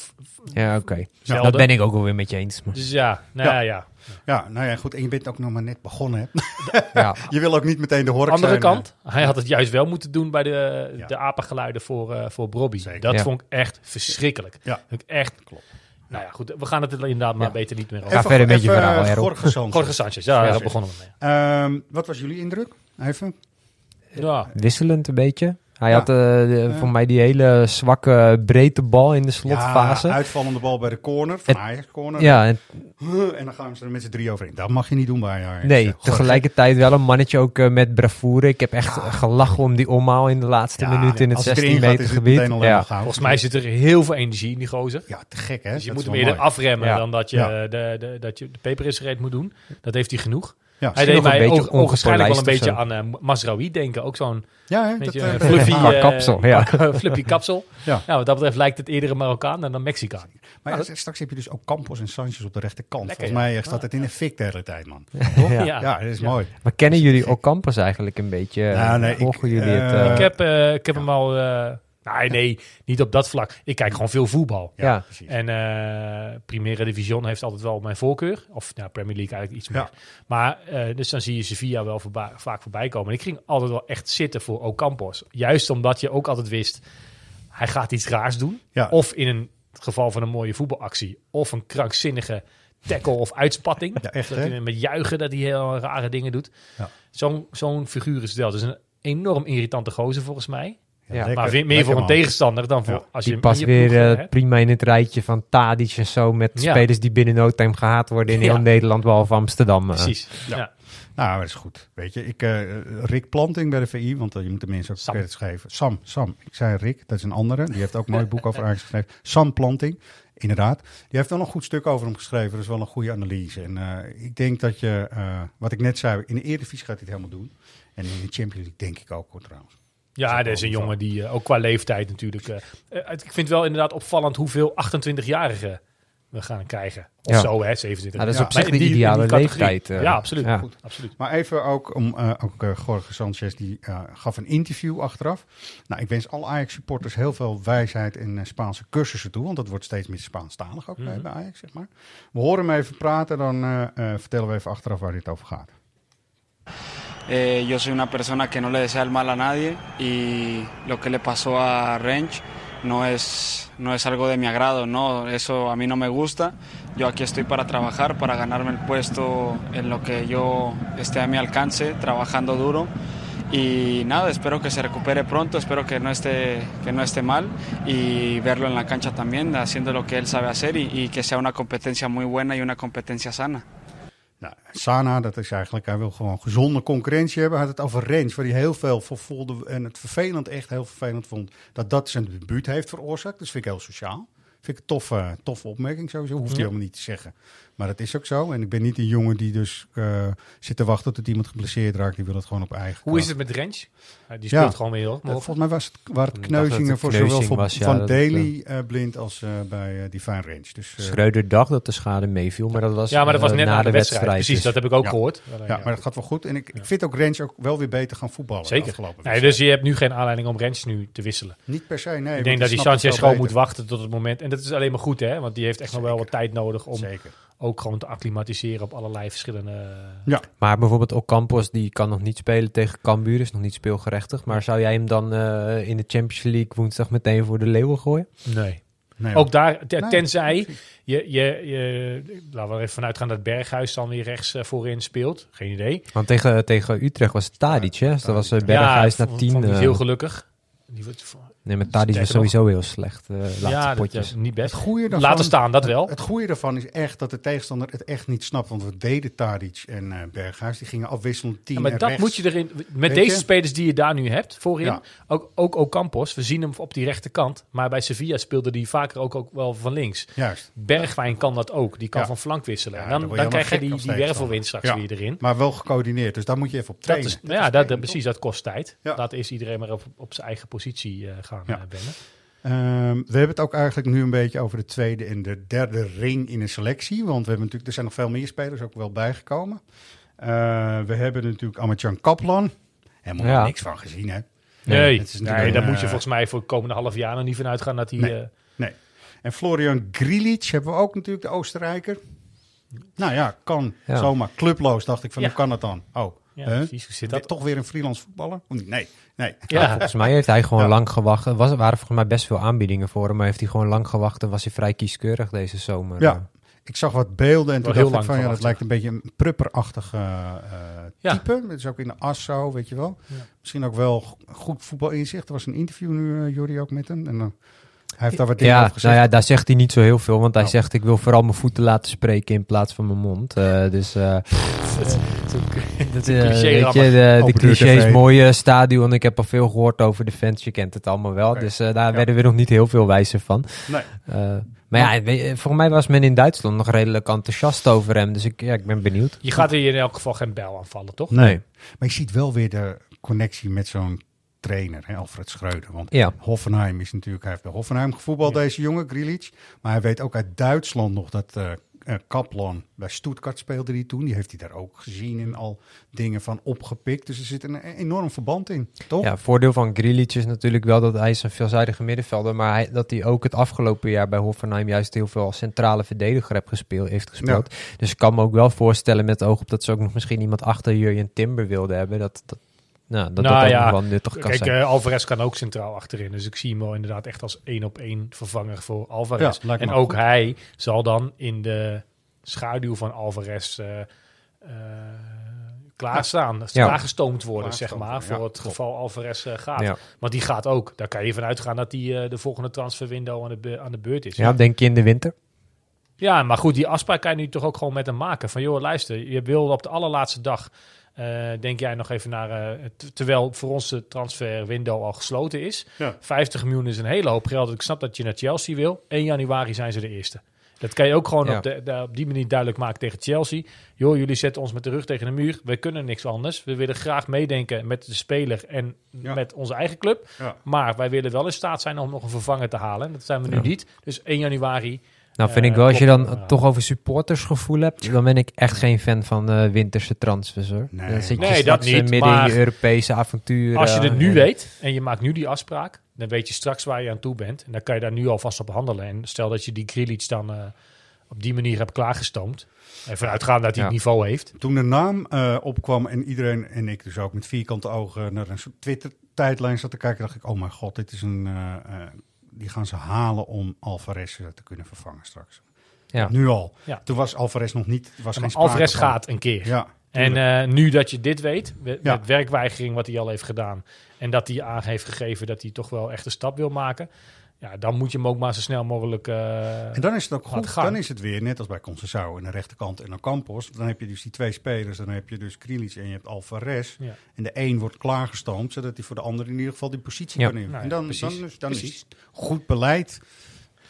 Ja, oké. Dat ben ik ook wel weer met je eens. maar- Dus ja, nou Ja. Ja. nou ja, goed. En je bent ook nog maar net begonnen. Hè? Ja. je wil ook niet meteen de hork Andere zijn. kant, hij had het juist wel moeten doen bij de, Ja. de apengeluiden voor, eh voor Bobby. Zeker. Dat Ja. vond ik echt verschrikkelijk. Ja. Vond ik echt klopt. Nou ja, goed, we gaan het er inderdaad maar Ja. beter niet meer Ga over. verder met je even, verhaal, eh, Errol. Jorge Sanchez. Jorge Sanchez, ja, Ja. daar begonnen we mee. Ehm, wat was jullie indruk? Even. Ja. Wisselend een beetje. Hij Ja. had eh, de- Ja. voor mij die hele zwakke breedte bal in de slotfase. Ja, Ja, uitvallende bal bij de corner. Van Ajax corner. en Huh, En dan gaan ze er met z'n drie overheen. Dat mag je niet doen bij Ajax. nee, tegelijkertijd wel een mannetje ook eh, met bravoure. Ik heb echt gelachen om die omhaal in de laatste Ja, minuut in het als het 16 erin gaat, meter gebied. meteen al Ja. Volgens mij zit er heel veel energie in die gozer. Ja, te gek hè. Dus je Dat moet hem eerder mooi. afremmen Ja. dan dat je, Ja. de, de, dat je de peper is gereed moet doen. Dat heeft hij genoeg. Ja, Hij deed mij beetje ook, waarschijnlijk wel een beetje aan uh, Masraoui denken. Ook zo'n ja, hè, beetje dat, uh, fluffy, kapsel, ja. fluffy kapsel. Ja. Ja. wat dat betreft lijkt het eerder een Marokkaan dan een Mexicaan. Maar ja, straks heb je dus ook Campos en Sanchez op de rechterkant. Lekker, Volgens mij ja. eh, staat het in de fik de hele tijd, man. Ja. Ja. Ja, dat is Ja. mooi. Maar kennen jullie Ocampos eigenlijk een beetje? Nou, nee, Volgen ik, jullie het? eh, ik heb, ik heb hem al... nee, nee, niet op dat vlak. Ik kijk gewoon veel voetbal. Ja, Ja. precies. En eh Primera Division heeft altijd wel mijn voorkeur. Of ja, Premier League eigenlijk iets meer. Ja. Maar eh, dus dan zie je Sevilla wel vaak voorbij komen. En ik ging altijd wel echt zitten voor Ocampos. Juist omdat je ook altijd wist, hij gaat iets raars doen. Ja. Of in een geval van een mooie voetbalactie. Of een krankzinnige tackle of uitspatting. Ja, echt, dat hè? hij met juichen dat hij heel rare dingen doet. Ja. Zo'n zo'n figuur is het wel. Dus een enorm irritante gozer volgens mij. Ja, lekker- maar meer lekker voor een man. tegenstander dan voor Ja. als je die in past je weer eh, hebt. prima in het rijtje van Tadic en zo. Met Ja. spelers die binnen no time gehaat worden in heel Ja. Nederland, behalve Amsterdam. eh. Precies. Ja. Ja. Nou, dat is goed. Weet je, ik, eh, Rick Planting bij de VI, want je moet de mensen ook Sam. credits geven. Sam, Sam. Ik zei Rick, dat is een andere. Die heeft ook een mooi boek over Ajax geschreven. Sam Planting, inderdaad. Die heeft wel een goed stuk over hem geschreven. Dat is wel een goede analyse. En eh, ik denk dat je, eh, wat ik net zei, in de Eredivisie gaat hij het helemaal doen. En in de Champions League denk ik ook hoor, trouwens. Ja, Dat is is een jongen die eh, ook qua leeftijd natuurlijk. eh, eh, ik vind het wel inderdaad opvallend hoeveel 28-jarigen we gaan krijgen. Of Ja. zo, hè, 27. Ja, dat is Ja. op zich Maar de ideale leeftijd, ja, absoluut. Ja. Goed, absoluut. Maar even ook om, eh, ook Jorge Sanchez, die eh, gaf een interview achteraf. Nou, ik wens alle Ajax-supporters heel veel wijsheid in eh, Spaanse cursussen toe, want dat wordt steeds meer Spaanstalig ook bij- Mhm. bij Ajax, zeg maar. We horen hem even praten, dan eh, eh, vertellen we even achteraf waar dit over gaat. Eh, yo soy una persona que no le desea el mal a nadie y lo que le pasó a Rench no es, no es algo de mi agrado, no, eso a mí no me gusta. Yo aquí estoy para trabajar, para ganarme el puesto en lo que yo esté a mi alcance, trabajando duro. Y nada, espero que se recupere pronto, espero que no esté, que no esté mal y verlo en la cancha también, haciendo lo que él sabe hacer y, y que sea una competencia muy buena y una competencia sana. Nou, Sana, dat is eigenlijk, hij wil gewoon gezonde concurrentie hebben. Hij had het over Rens, waar hij heel veel voor voelde en het vervelend, echt heel vervelend vond, dat dat zijn debuut heeft veroorzaakt. Dus vind ik heel sociaal. Vind ik een toffe, toffe opmerking sowieso. Hoeft hij Ja. helemaal niet te zeggen. Maar dat is ook zo. En ik ben niet een jongen die dus eh, zit te wachten tot iemand geblesseerd raakt. Die wil het gewoon op eigen Hoe is het met Rens? Ja, die Ja. speelt gewoon weer heel Eh, maar volgens mij was het, waren het kneuzingen het voor kneuzing zowel ja, van dat- Daily eh, blind als eh, bij eh Divine Range. Dus, eh, Schreuder dacht dat de schade meeviel, maar dat was, Ja, maar dat was net na na de wedstrijd. Precies, dus- dat heb ik ook Ja. gehoord. ja, maar dat gaat wel goed. En ik, ik vind ook Range ook wel weer beter gaan voetballen. Zeker. afgelopen Nee, dus je hebt nu geen aanleiding om Rens nu te wisselen. Niet per se, nee. ik denk dat het Sanchez gewoon moet wachten tot het moment. En dat is alleen maar goed, hè? Want die heeft echt nog wel wat tijd nodig om Zeker. ook gewoon te acclimatiseren op allerlei verschillende... Ja. Maar bijvoorbeeld Ocampos, die kan nog niet spelen tegen Cambuur, is nog niet speelgerechtig. Maar zou jij hem dan eh, in de Champions League woensdag meteen voor de leeuwen gooien? Nee. Nee, Ook daar, te- Nee, tenzij je, je, je, laten we er even vanuit gaan dat Berghuis dan weer rechts eh, voorin speelt. Geen idee. Want tegen, tegen Utrecht was het Tadic, hè? Dus dat was eh, Berghuis ja, naar vond- 10. vond ik eh, heel gelukkig. Die wordt, nee, maar Tadic was nog- sowieso heel slecht. eh laatste ja, dat potjes. is niet best. Het goede daarvan, Laten staan, dat wel. Het goede daarvan is echt dat de tegenstander het echt niet snapt. Want we deden Tadic en eh, Berghuis. Die gingen afwisselend tien Ja, maar dat rechts. moet je erin. Met Weet deze je? spelers die je daar nu hebt voorin, Ja. ook, ook Ocampos, we zien hem op die rechterkant. Maar bij Sevilla speelde hij vaker ook, ook wel van links. Juist. Bergwijn kan dat ook. Die kan Ja. van flank wisselen. Dan dan, krijg je die, die wervelwind straks Ja. weer erin. Maar wel gecoördineerd. Dus daar moet je even op Dat trainen. is, Dat nou ja, is dat, precies, dat kost tijd. Laat eerst iedereen maar op, op zijn eigen positie eh, gaan Ja. eh, wennen. Ehm, we hebben het ook eigenlijk nu een beetje over de tweede en de derde ring in een selectie. Want we hebben natuurlijk, er zijn nog veel meer spelers ook wel bijgekomen. Eh, we hebben natuurlijk Amatjan Kaplan. Helemaal Ja. niks van gezien, hè? Nee, nee een, daar moet je eh, volgens mij voor het komende half jaar nog niet van uitgaan dat hij... Nee. eh, Nee. En Florian Grilic hebben we ook natuurlijk, de Oostenrijker. Nou ja, kan Ja. zomaar. Clubloos dacht ik van, Ja. hoe kan dat dan? Oh, ja, hè? precies. Hoe zit dat? toch weer een freelance voetballer? Nee, nee. Ja, Volgens mij heeft hij gewoon Ja. lang gewacht. Er was, waren volgens mij best veel aanbiedingen voor hem, maar heeft hij gewoon lang gewacht en was hij vrij kieskeurig deze zomer. Ja. Ik zag wat beelden en toen dacht ik van, ja, dat lijkt een beetje een prupperachtige eh, Ja. type. Het is ook in de as zo, weet je wel. Ja. Misschien ook wel goed voetbalinzicht. Er was een interview nu, uh, Jordi, ook met hem. En dan hij heeft daar wat dingen Ja, over gezegd. nou ja, daar zegt hij niet zo heel veel, want hij Oh. zegt ik wil vooral mijn voeten laten spreken in plaats van mijn mond. Eh, dus eh, dat, eh, cliché je, de, deur clichés, TV. mooie stadion. Ik heb al veel gehoord over de fans, je kent het allemaal wel. Dus eh, daar werden we nog niet heel veel wijzer van. Nee. Eh, maar ja, volgens mij was men in Duitsland nog redelijk enthousiast over hem. Dus ik, ja, ik ben benieuwd. Je gaat hier in elk geval geen bel aanvallen, toch? Nee. Maar je ziet wel weer de connectie met zo'n trainer, hè, Alfred Schreuder. Want Ja. Hoffenheim is natuurlijk, hij heeft bij Hoffenheim gevoetbald, Ja. deze jongen, Grilic. Maar hij weet ook uit Duitsland nog dat eh eh, Kaplan bij Stuttgart speelde die toen. Die heeft hij daar ook gezien en al dingen van opgepikt. Dus er zit een enorm verband in, toch? Ja, voordeel van Grilic is natuurlijk wel dat hij is een veelzijdige middenvelder, maar hij, dat hij ook het afgelopen jaar bij Hoffenheim juist heel veel als centrale verdediger heeft gespeeld. Heeft gespeeld. Dus ik kan me ook wel voorstellen met oog op dat ze ook nog misschien iemand achter Jurjen Timber wilden hebben, dat dat, nou, dat, Nou dat ja, wel nuttig kan Kijk, zijn. eh, Alvarez kan ook centraal achterin. Dus ik zie hem wel inderdaad echt als één op één vervanger voor Alvarez. Ja, en ook goed. hij zal dan in de schaduw van Alvarez eh, eh, klaarstaan. Ja. Klaargestoomd worden, Klaargestoomd zeg maar. ja, voor het geval Alvarez eh, gaat. Ja. Want die gaat ook. Daar kan je vanuit gaan dat die eh, de volgende transferwindow aan de, be- aan de beurt is. ja, denk je in de winter? Ja, maar goed, die afspraak kan je nu toch ook gewoon met hem maken. Van joh, luister, je wil op de allerlaatste dag, eh, denk jij nog even naar, eh, terwijl voor ons de transferwindow al gesloten is. Ja. 50 miljoen is een hele hoop geld. Ik snap dat je naar Chelsea wil. 1 januari zijn ze de eerste. Dat kan je ook gewoon Ja. op, de, de- op die manier duidelijk maken tegen Chelsea. Joh, jullie zetten ons met de rug tegen de muur. We kunnen niks anders. We willen graag meedenken met de speler en Ja. met onze eigen club. Ja. Maar wij willen wel in staat zijn om nog een vervanger te halen. Dat zijn we nu Ja. niet. Dus 1 januari Nou, vind Eh, ik wel, als je dan toch over supportersgevoel hebt, dan ben ik echt geen fan van eh, winterse transfers hoor. Nee. dan zit je Nee, dat eh, niet, midden in je Europese avonturen. Als je het nu en- weet en je maakt nu die afspraak, dan weet je straks waar je aan toe bent. En dan kan je daar nu alvast op handelen. En stel dat je die Grilic dan eh, op die manier hebt klaargestoomd. En vanuitgaan dat hij Ja. het niveau heeft. Toen de naam eh, opkwam en iedereen, en ik dus ook met vierkante ogen naar een soort Twitter-tijdlijn zat te kijken, dacht ik, oh mijn god, dit is een... eh, eh, die gaan ze halen om Alvarez eh, te kunnen vervangen straks. Ja. Nu al. Ja. Toen was Alvarez nog niet... Was geen Alvarez van. gaat een keer. Ja. En eh, nu dat je dit weet, met, Ja. met werkweigering wat hij al heeft gedaan. En dat hij aan heeft gegeven dat hij toch wel echt een stap wil maken. Ja, dan moet je hem ook maar zo snel mogelijk... eh, En dan is het ook goed. gaan. Dan is het weer net als bij Conceição aan de rechterkant en dan Campos. Dan heb je dus die twee spelers. Dan heb je dus Krilic en je hebt Alvarez. Ja. En de een wordt klaargestoomd, zodat hij voor de ander in ieder geval die positie Ja. kan nemen. Nou en ja, dan, dan, is, dan is het goed beleid.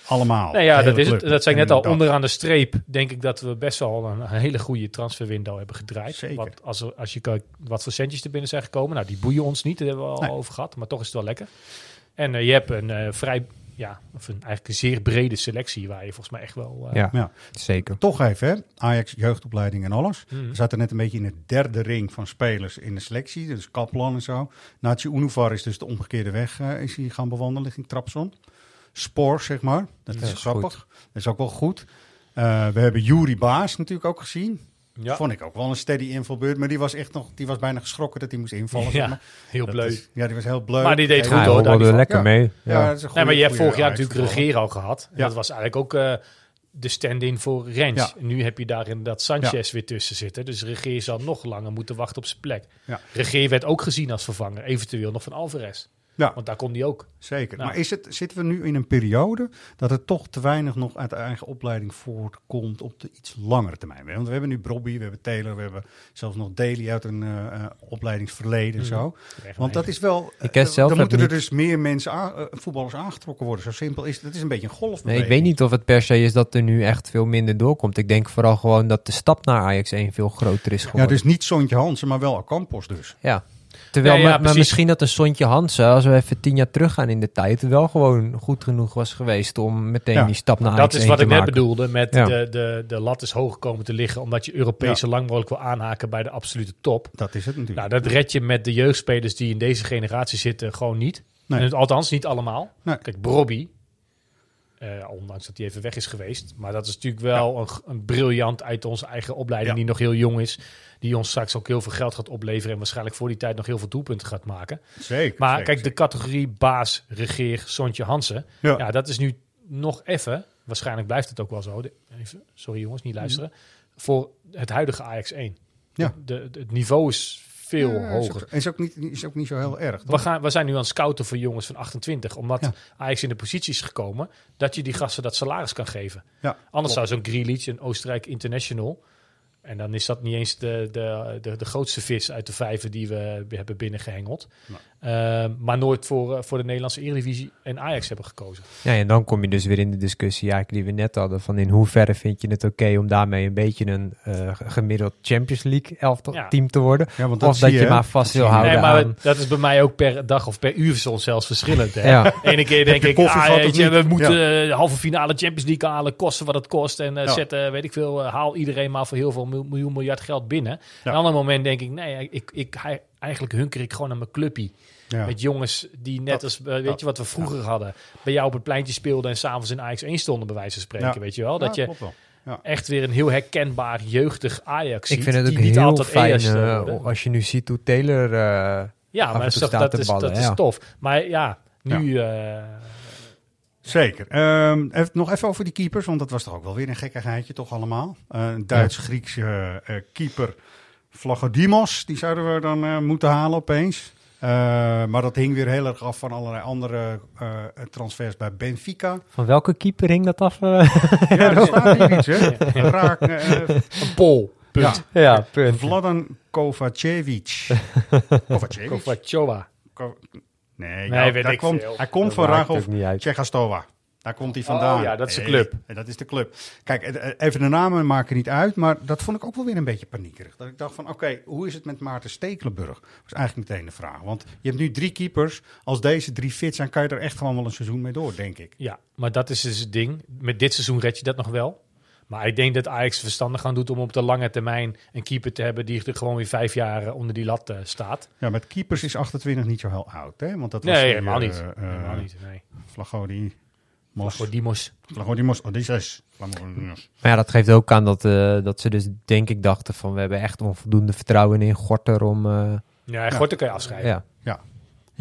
Allemaal. Nee, ja, De dat is het. Dat zei ik net al. dat- Onderaan de streep denk ik dat we best wel een, een hele goede transferwindow hebben gedraaid. Zeker. Want als, er- als je kijkt wat voor centjes er binnen zijn gekomen. Nou, die boeien ons niet. Daar hebben we al Nee. over gehad. Maar toch is het wel lekker. En eh, je hebt een eh, vrij, ja, of een, eigenlijk een zeer brede selectie. Waar je volgens mij echt wel... eh, Ja, Ja. zeker. Toch even, hè? Ajax jeugdopleiding en alles. Mhm. We zaten net een beetje in de derde ring van spelers in de selectie. Dus Kaplan en zo. Naatje Unuvar is dus de omgekeerde weg eh, is hij gaan bewandelen richting Trapson. Spoor, zeg maar. Dat Dat is is grappig. Dat is ook wel goed. Eh, we hebben Juri Baas natuurlijk ook gezien. Ja, Vond ik ook wel een steady invalbeurt. Maar die was echt nog, die was bijna geschrokken dat hij moest invallen. ja heel Dat bleu. is- ja, die was heel bleu. Maar die deed goed, Ja, hoor, hij daar lekker Ja. mee. Ja, Ja. dat is een Nee, maar je hebt vorig jaar natuurlijk al gehad. En Ja. dat was eigenlijk ook eh, de stand-in voor Rens. Nu heb je daar inderdaad Sanchez weer tussen zitten. Dus Regeer zal nog langer moeten wachten op zijn plek. Ja. Regeer werd ook gezien als vervanger. Eventueel nog van Alvarez. Ja. Want daar kon hij ook. Zeker. Nou. Maar is het, zitten we nu in een periode dat er toch te weinig nog uit de eigen opleiding voortkomt op de iets langere termijn? Want we hebben nu Brobby, we hebben Taylor, we hebben zelfs nog Daly uit een eh, eh, opleidingsverleden en zo. Want dat is wel. Ik ken eh, zelf dan moeten er niet- dus meer mensen, aan- voetballers aangetrokken worden. Zo simpel is het. Het is een beetje een Nee, golfbeweging. ik weet niet of het per se is dat er nu echt veel minder doorkomt. Ik denk vooral gewoon dat de stap naar Ajax 1 veel groter is Ja, geworden. dus niet Sontje Hansen, maar wel Acampos dus. Ja, Terwijl Ja, ja, maar, misschien dat een Sontje Hansen, als we even tien jaar teruggaan in de tijd, wel gewoon goed genoeg was geweest om meteen Ja. die stap naar Dat Ajax is 1 wat te ik net maken. bedoelde met Ja. de, de, de lat is hoog komen te liggen, omdat je Europees zo lang mogelijk wil aanhaken bij de absolute top. Dat is het natuurlijk. Nou, dat red je met de jeugdspelers die in deze generatie zitten gewoon niet. Nee. En het, althans, niet allemaal. Nee. Kijk, Brobby, eh, ondanks dat hij even weg is geweest. Maar dat is natuurlijk wel een, een briljant uit onze eigen opleiding, Ja. die nog heel jong is. Die ons straks ook heel veel geld gaat opleveren en waarschijnlijk voor die tijd nog heel veel doelpunten gaat maken. zeker. Maar zeker, kijk, de categorie baas, regeer, Sontje Hansen. Ja. Ja. dat is nu nog even, waarschijnlijk blijft het ook wel zo. even, sorry jongens, niet luisteren. Voor het huidige Ajax 1. Ja. De, de- het niveau is veel Ja, hoger. ook, is, ook niet, is ook niet zo heel erg. We, toch? gaan, we zijn nu aan het scouten voor jongens van 28. Omdat Ja. Ajax in de positie is gekomen dat je die gasten dat salaris kan geven. Ja, Anders klopt. zou zo'n Grealish, een Oostenrijk international... En dan is dat niet eens de, de, de, de grootste vis uit de vijven die we hebben binnengehengeld. Eh, maar nooit voor, eh, voor de Nederlandse Eredivisie en Ajax hebben gekozen. Ja, en dan kom je dus weer in de discussie ja, die we net hadden. Van in hoeverre vind je het oké om daarmee een beetje een eh, gemiddeld Champions League elftal Ja. team te worden? Ja, want of dat je maar vast wil houden Nee, maar aan... dat is bij mij ook per dag of per uur soms zelfs verschillend. Hè? Ja. Ene keer denk ik, ah, je, we moeten Ja. eh, de halve finale Champions League halen, kosten wat het kost. En eh, Ja. zetten, weet ik veel, haal iedereen maar voor heel veel miljoen, miljard geld binnen. Ja. Een ander moment denk ik, nee, ik, ik, hij- eigenlijk hunker ik gewoon naar mijn clubpie. Ja. Met jongens die net Dat- als, eh, weet dat- je wat we vroeger hadden, bij jou op het pleintje speelden en s'avonds in Ajax 1 stonden, bij wijze van spreken, Ja. weet je wel. Ja, Dat je wel. Ja. echt weer een heel herkenbaar jeugdig Ajax ziet. ik vind het ook niet heel altijd fijn eh, als je nu ziet hoe Taylor... eh, Ja, maar dat, is dat, is, ballen, dat is ja. tof. Maar ja, nu... eh, Zeker. Ehm, even, nog even over die keepers, want dat was toch ook wel weer een gekkigheidje, toch allemaal? Eh, een Duits-Griekse eh, keeper, Vlagodimos, die zouden we dan eh, moeten halen opeens. Eh, maar dat hing weer heel erg af van allerlei andere eh, transfers bij Benfica. Van welke keeper hing dat af? eh? Ja, er staat hier iets, hè? Raak, eh, een pol. Punt. ja. ja, punt. Vladan Kovacevic. Kovacevic? Kovaciova. Ko- nee, Nee, weet daar ik komt, veel. hij komt van Ragov. Tsjechastova. Daar komt hij vandaan. Oh ja, dat is de club. dat is de club. Kijk, eh, eh, even de namen maken niet uit, maar dat vond ik ook wel weer een beetje paniekerig. Dat ik dacht van, oké, hoe is het met Maarten Stekelenburg? Dat was eigenlijk meteen de vraag. Want je hebt nu drie keepers. Als deze drie fit zijn, kan je er echt gewoon wel een seizoen mee door, denk ik. Ja, maar dat is dus het ding. Met dit seizoen red je dat nog wel. Maar ik denk dat Ajax verstandig gaan doet om op de lange termijn een keeper te hebben die er gewoon weer vijf jaar eh, onder die lat eh, staat. Ja, met keepers is 28 niet zo heel oud, hè? Want dat was Nee, helemaal niet. eh, helemaal niet. Nee. Flagodi, Mos, Voor Dimos. Flagodi, Mos, Odysseus. Flagodi- Maar ja, dat geeft ook aan dat, eh, dat ze dus denk ik dachten van... we hebben echt onvoldoende vertrouwen in Gorter om... eh, Ja, Gorten kan je afschrijven. ja. Ja,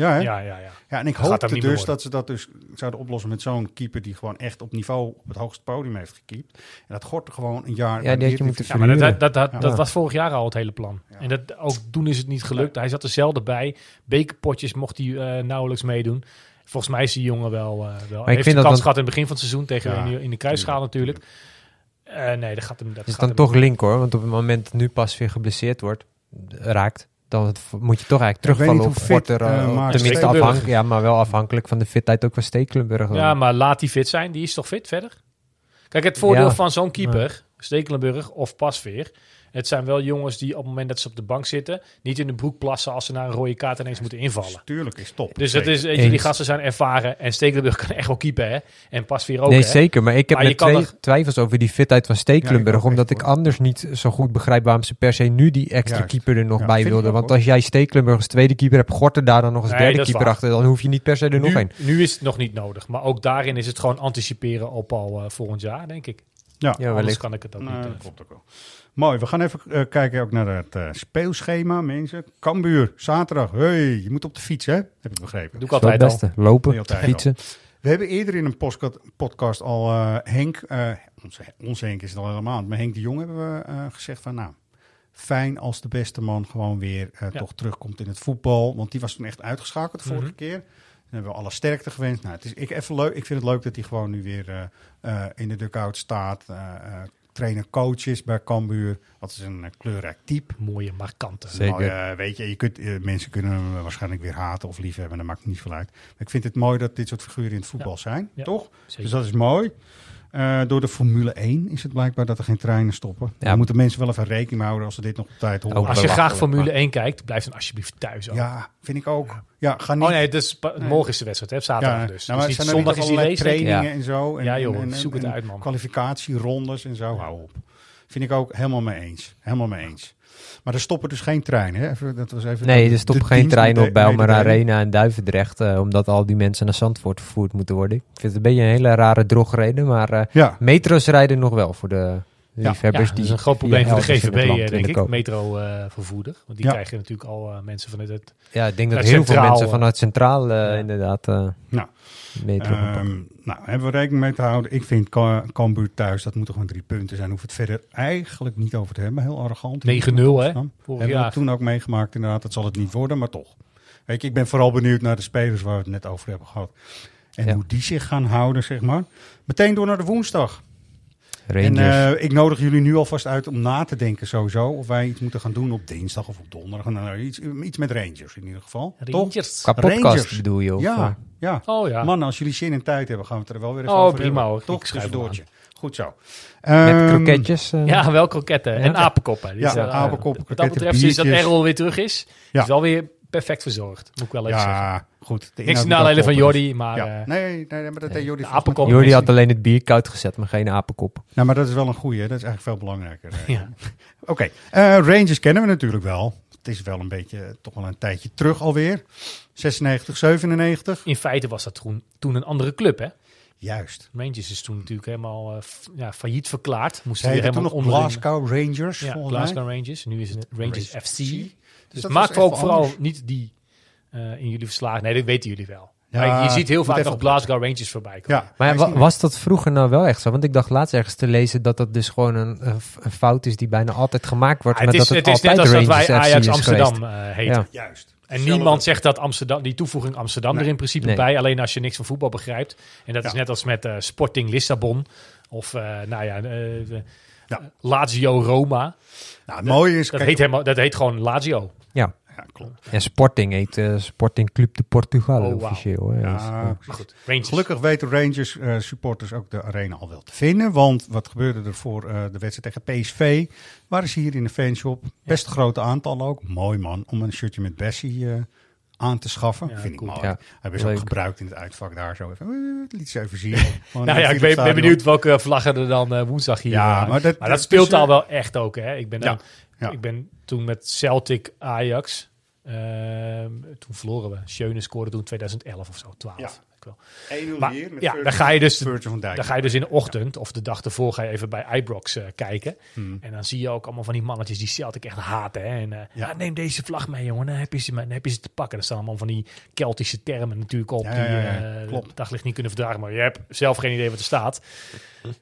hè? Ja, ja, ja. Ja, en ik Dat hoopte niet dus dat ze dat dus zouden oplossen met zo'n keeper die gewoon echt op niveau op het hoogste podium heeft gekiept. En dat Gorter gewoon een jaar. Ja, die je moeten Ja, maar dat, dat, dat, dat, Ja. dat was vorig jaar al het hele plan. En dat, ook toen is het niet gelukt. Hij zat er zelden bij. Bekerpotjes mocht hij eh, nauwelijks meedoen. Volgens mij is die jongen wel... eh wel ik heeft vind de dat kans dan- gehad in het begin van het seizoen tegen Ja, in, de- in de kruisschaal natuurlijk. Eh, nee, dat gaat hem... Dat is gaat dan hem toch link hoor, want op het moment dat nu pas weer geblesseerd wordt, raakt, dan moet je toch eigenlijk terugvallen op fit, eh, eh, tenminste afhankelijk, ja, maar wel afhankelijk van de fitheid ook van Stekelenburg. Ja, maar laat die fit zijn. Die is toch fit verder? Kijk, het voordeel Ja. van zo'n keeper, Stekelenburg of Pasveer... Het zijn wel jongens die op het moment dat ze op de bank zitten... niet in de broek plassen als ze naar een rode kaart ineens moeten invallen. Tuurlijk is top. Dus het Zeker. is, weet je, die gasten zijn ervaren. En Stekelenburg kan echt wel keeper, hè? En Pasveer ook, nee, hè? zeker. Maar ik heb Maar kan twee twijfels over die fitheid van Stekelenburg. Ja, ik ook omdat ik anders niet zo goed begrijp waarom ze per se nu die extra Juist. keeper er nog Ja, bij wilden. ook, Want als jij Stekelenburg als tweede keeper hebt, Gorter daar dan nog als Nee, derde dat keeper waar. achter, dan hoef je niet per se er nog een. nu is het nog niet nodig. Maar ook daarin is het gewoon anticiperen op al eh, volgend jaar, denk ik. Ja, Ja, Anders wellicht. kan ik het ook niet. dat eh. klopt ook wel. Mooi, we gaan even eh, kijken ook naar het eh, speelschema, mensen. Cambuur, zaterdag. Hey, je moet op de fiets, hè? Heb ik begrepen. Doe ik altijd het al. beste. Lopen, altijd fietsen. We hebben eerder in een podcast al eh, Henk, eh, onze, onze Henk is het al helemaal, maar Henk de Jong hebben we eh, gezegd van nou, fijn als de beste man gewoon weer eh, Ja. toch terugkomt in het voetbal. Want die was toen echt uitgeschakeld de vorige Mhm. keer. Dan hebben we alle sterkte gewenst. Nou, het is ik, even leuk, ik vind het leuk dat hij gewoon nu weer eh, eh, in de dugout staat. eh eh trainer coach is bij Cambuur. Wat is een eh, kleurrijk type. Mooie, markante. Zeker. Mooi, eh, weet je, je kunt, eh, mensen kunnen hem waarschijnlijk weer haten of liefhebben. Dat maakt niet veel uit. Maar ik vind het mooi dat dit soort figuren in het voetbal zijn. Ja. Toch? Zeker. Dus dat is mooi. Eh, door de Formule 1 is het blijkbaar dat er geen treinen stoppen. Ja. Daar moeten mensen wel even rekening mee houden als ze dit nog op tijd horen. Als je graag Formule maar- 1 kijkt, blijf dan alsjeblieft thuis. Ook. Ja, vind ik ook. Ja, ga niet. Oh nee, dus pa- morgen is de wedstrijd, hè? zaterdag ja, dus. nou, dus zijn zondag is die race. trainingen Ja. en zo. En, Ja, joh, en, en, zoek het uit, man. Kwalificatierondes en zo, hou op. Vind ik ook helemaal mee eens. Helemaal mee eens. Maar er stoppen dus geen treinen, hè? Even, dat was even Nee, de- er stopt de geen dienst trein met op Bijlmer. Arena en Duivendrecht, eh, omdat al die mensen naar Zandvoort vervoerd moeten worden. Ik vind het een beetje een hele rare drogreden, maar eh, Ja, metro's rijden nog wel voor de liefhebbers. Ja, dat die is een groot probleem voor de GVB, eh, willen denk ik. Metro-vervoerder. Want die Ja. krijgen natuurlijk al eh, mensen vanuit het... Ja, ik denk dat heel veel mensen eh, vanuit Centraal ja. inderdaad eh Nou, metro. Ehm, nou, hebben we rekening mee te houden. Ik vind Cambuur thuis, dat moeten gewoon drie punten zijn. Hoeft het verder eigenlijk niet over te hebben. Heel arrogant. 9-0, hè? Hebben we toen ook meegemaakt inderdaad. Dat zal het niet worden, maar toch. Weet je, ik ben vooral benieuwd naar de spelers waar we het net over hebben gehad. En Ja. hoe die zich gaan houden, zeg maar. Meteen door naar de woensdag. Rangers. En eh, ik nodig jullie nu alvast uit om na te denken sowieso. Of wij iets moeten gaan doen op dinsdag of op donderdag. Nou, iets, iets met Rangers in ieder geval. Toch? Rangers. Qua podcast Rangers. bedoel je? Of, Ja, eh, ja. Oh ja. Mannen, als jullie zin en tijd hebben, gaan we het er wel weer even Oh, over prima, hebben. hoor. Toch, tussendoortje. Goed zo. met Ehm, kroketjes. eh. Ja, wel kroketten. En apenkoppen. Dus, Ja, apenkoppen, Wat dat betreft, sinds dat. Errol weer terug is, Ja. is wel weer perfect verzorgd. Moet ik wel even zeggen. Goed. De Niks nadelen van Jordi, maar... dus- Ja. eh, Nee, nee, nee, maar dat deed Jordi. de. Jordi had alleen het bier koud gezet, maar geen apenkop. Nou, maar dat is wel een goeie. Dat is eigenlijk veel belangrijker. eh. Ja. Oké, eh, Rangers kennen we natuurlijk wel. Het is wel een beetje, eh, toch wel een tijdje terug alweer. 96, 97. In feite was dat toen, toen een andere club, hè? Juist. Rangers is toen natuurlijk helemaal eh, ja, failliet verklaard. Moesten Ze weer heette toen helemaal nog onderling- Glasgow Rangers, Ja, volgens mij. Glasgow Rangers. Nu is het Rangers Rangers FC. Dus dat maak ook vooral anders. niet die eh, in jullie verslagen. Nee, dat weten jullie wel. Ja, Maar je ziet heel vaak nog Glasgow Rangers voorbij komen. Ja, Maar was dat vroeger nou wel echt zo? Want ik dacht laatst ergens te lezen dat dat dus gewoon een, een fout is die bijna altijd gemaakt wordt. Ah, maar het is, dat het, het is net altijd als dat wij Ajax Amsterdam eh heten. Ja. Juist. En Zelfde- niemand zegt dat Amsterdam, die toevoeging Amsterdam Nee. er in principe Nee. bij. Alleen als je niks van voetbal begrijpt. En dat is Ja. net als met eh, Sporting Lissabon. Of eh, nou ja, eh, Ja. Lazio Roma. Nou, het mooie is... Dat, kijk, heet, helemaal, dat heet gewoon Lazio. Ja. Ja, klopt. En Sporting heet eh, Sporting Club de Portugal Oh, wauw. officieel. Hè. Ja, Dus, eh, goed, Rangers. Gelukkig weten Rangers eh, supporters ook de arena al wel te vinden. Want wat gebeurde er voor eh, de wedstrijd tegen PSV? Waren ze hier in de fanshop. Best een groot aantal ook. Mooi man, om een shirtje met Bessie eh, aan te schaffen. Ja, Vind ik cool. mooi. Ja, Hebben ze ook leuk. gebruikt in het uitvak daar zo even. liet ze even zien. Nou ja, ik ben, benieuwd welke vlaggen er dan woensdag hier. Ja, maar dat- dat dat speelt eh, al wel echt ook. Hè. Ik, ben Ja, dan, ja. ik ben toen met Celtic Ajax. Ehm, toen verloren we. Schöne scoorde toen 2011 of zo, 12. Ja. Ik wel. 1-0 Maar, hier met ja, Virgil- dan ga je dus- Virgil van Dijk. Dan ga je dus in de ochtend of de dag ervoor ga je even bij Ibrox eh, kijken. Hmm. En dan zie je ook allemaal van die mannetjes die Celtic echt haten. Hè? En eh, Ja. ja. neem deze vlag mee, jongen. Dan heb, je ze, dan heb je ze te pakken. Er staan allemaal van die Keltische termen natuurlijk op. Ja, die ja, ja, eh, klopt. daglicht niet kunnen verdragen. Maar je hebt zelf geen idee wat er staat.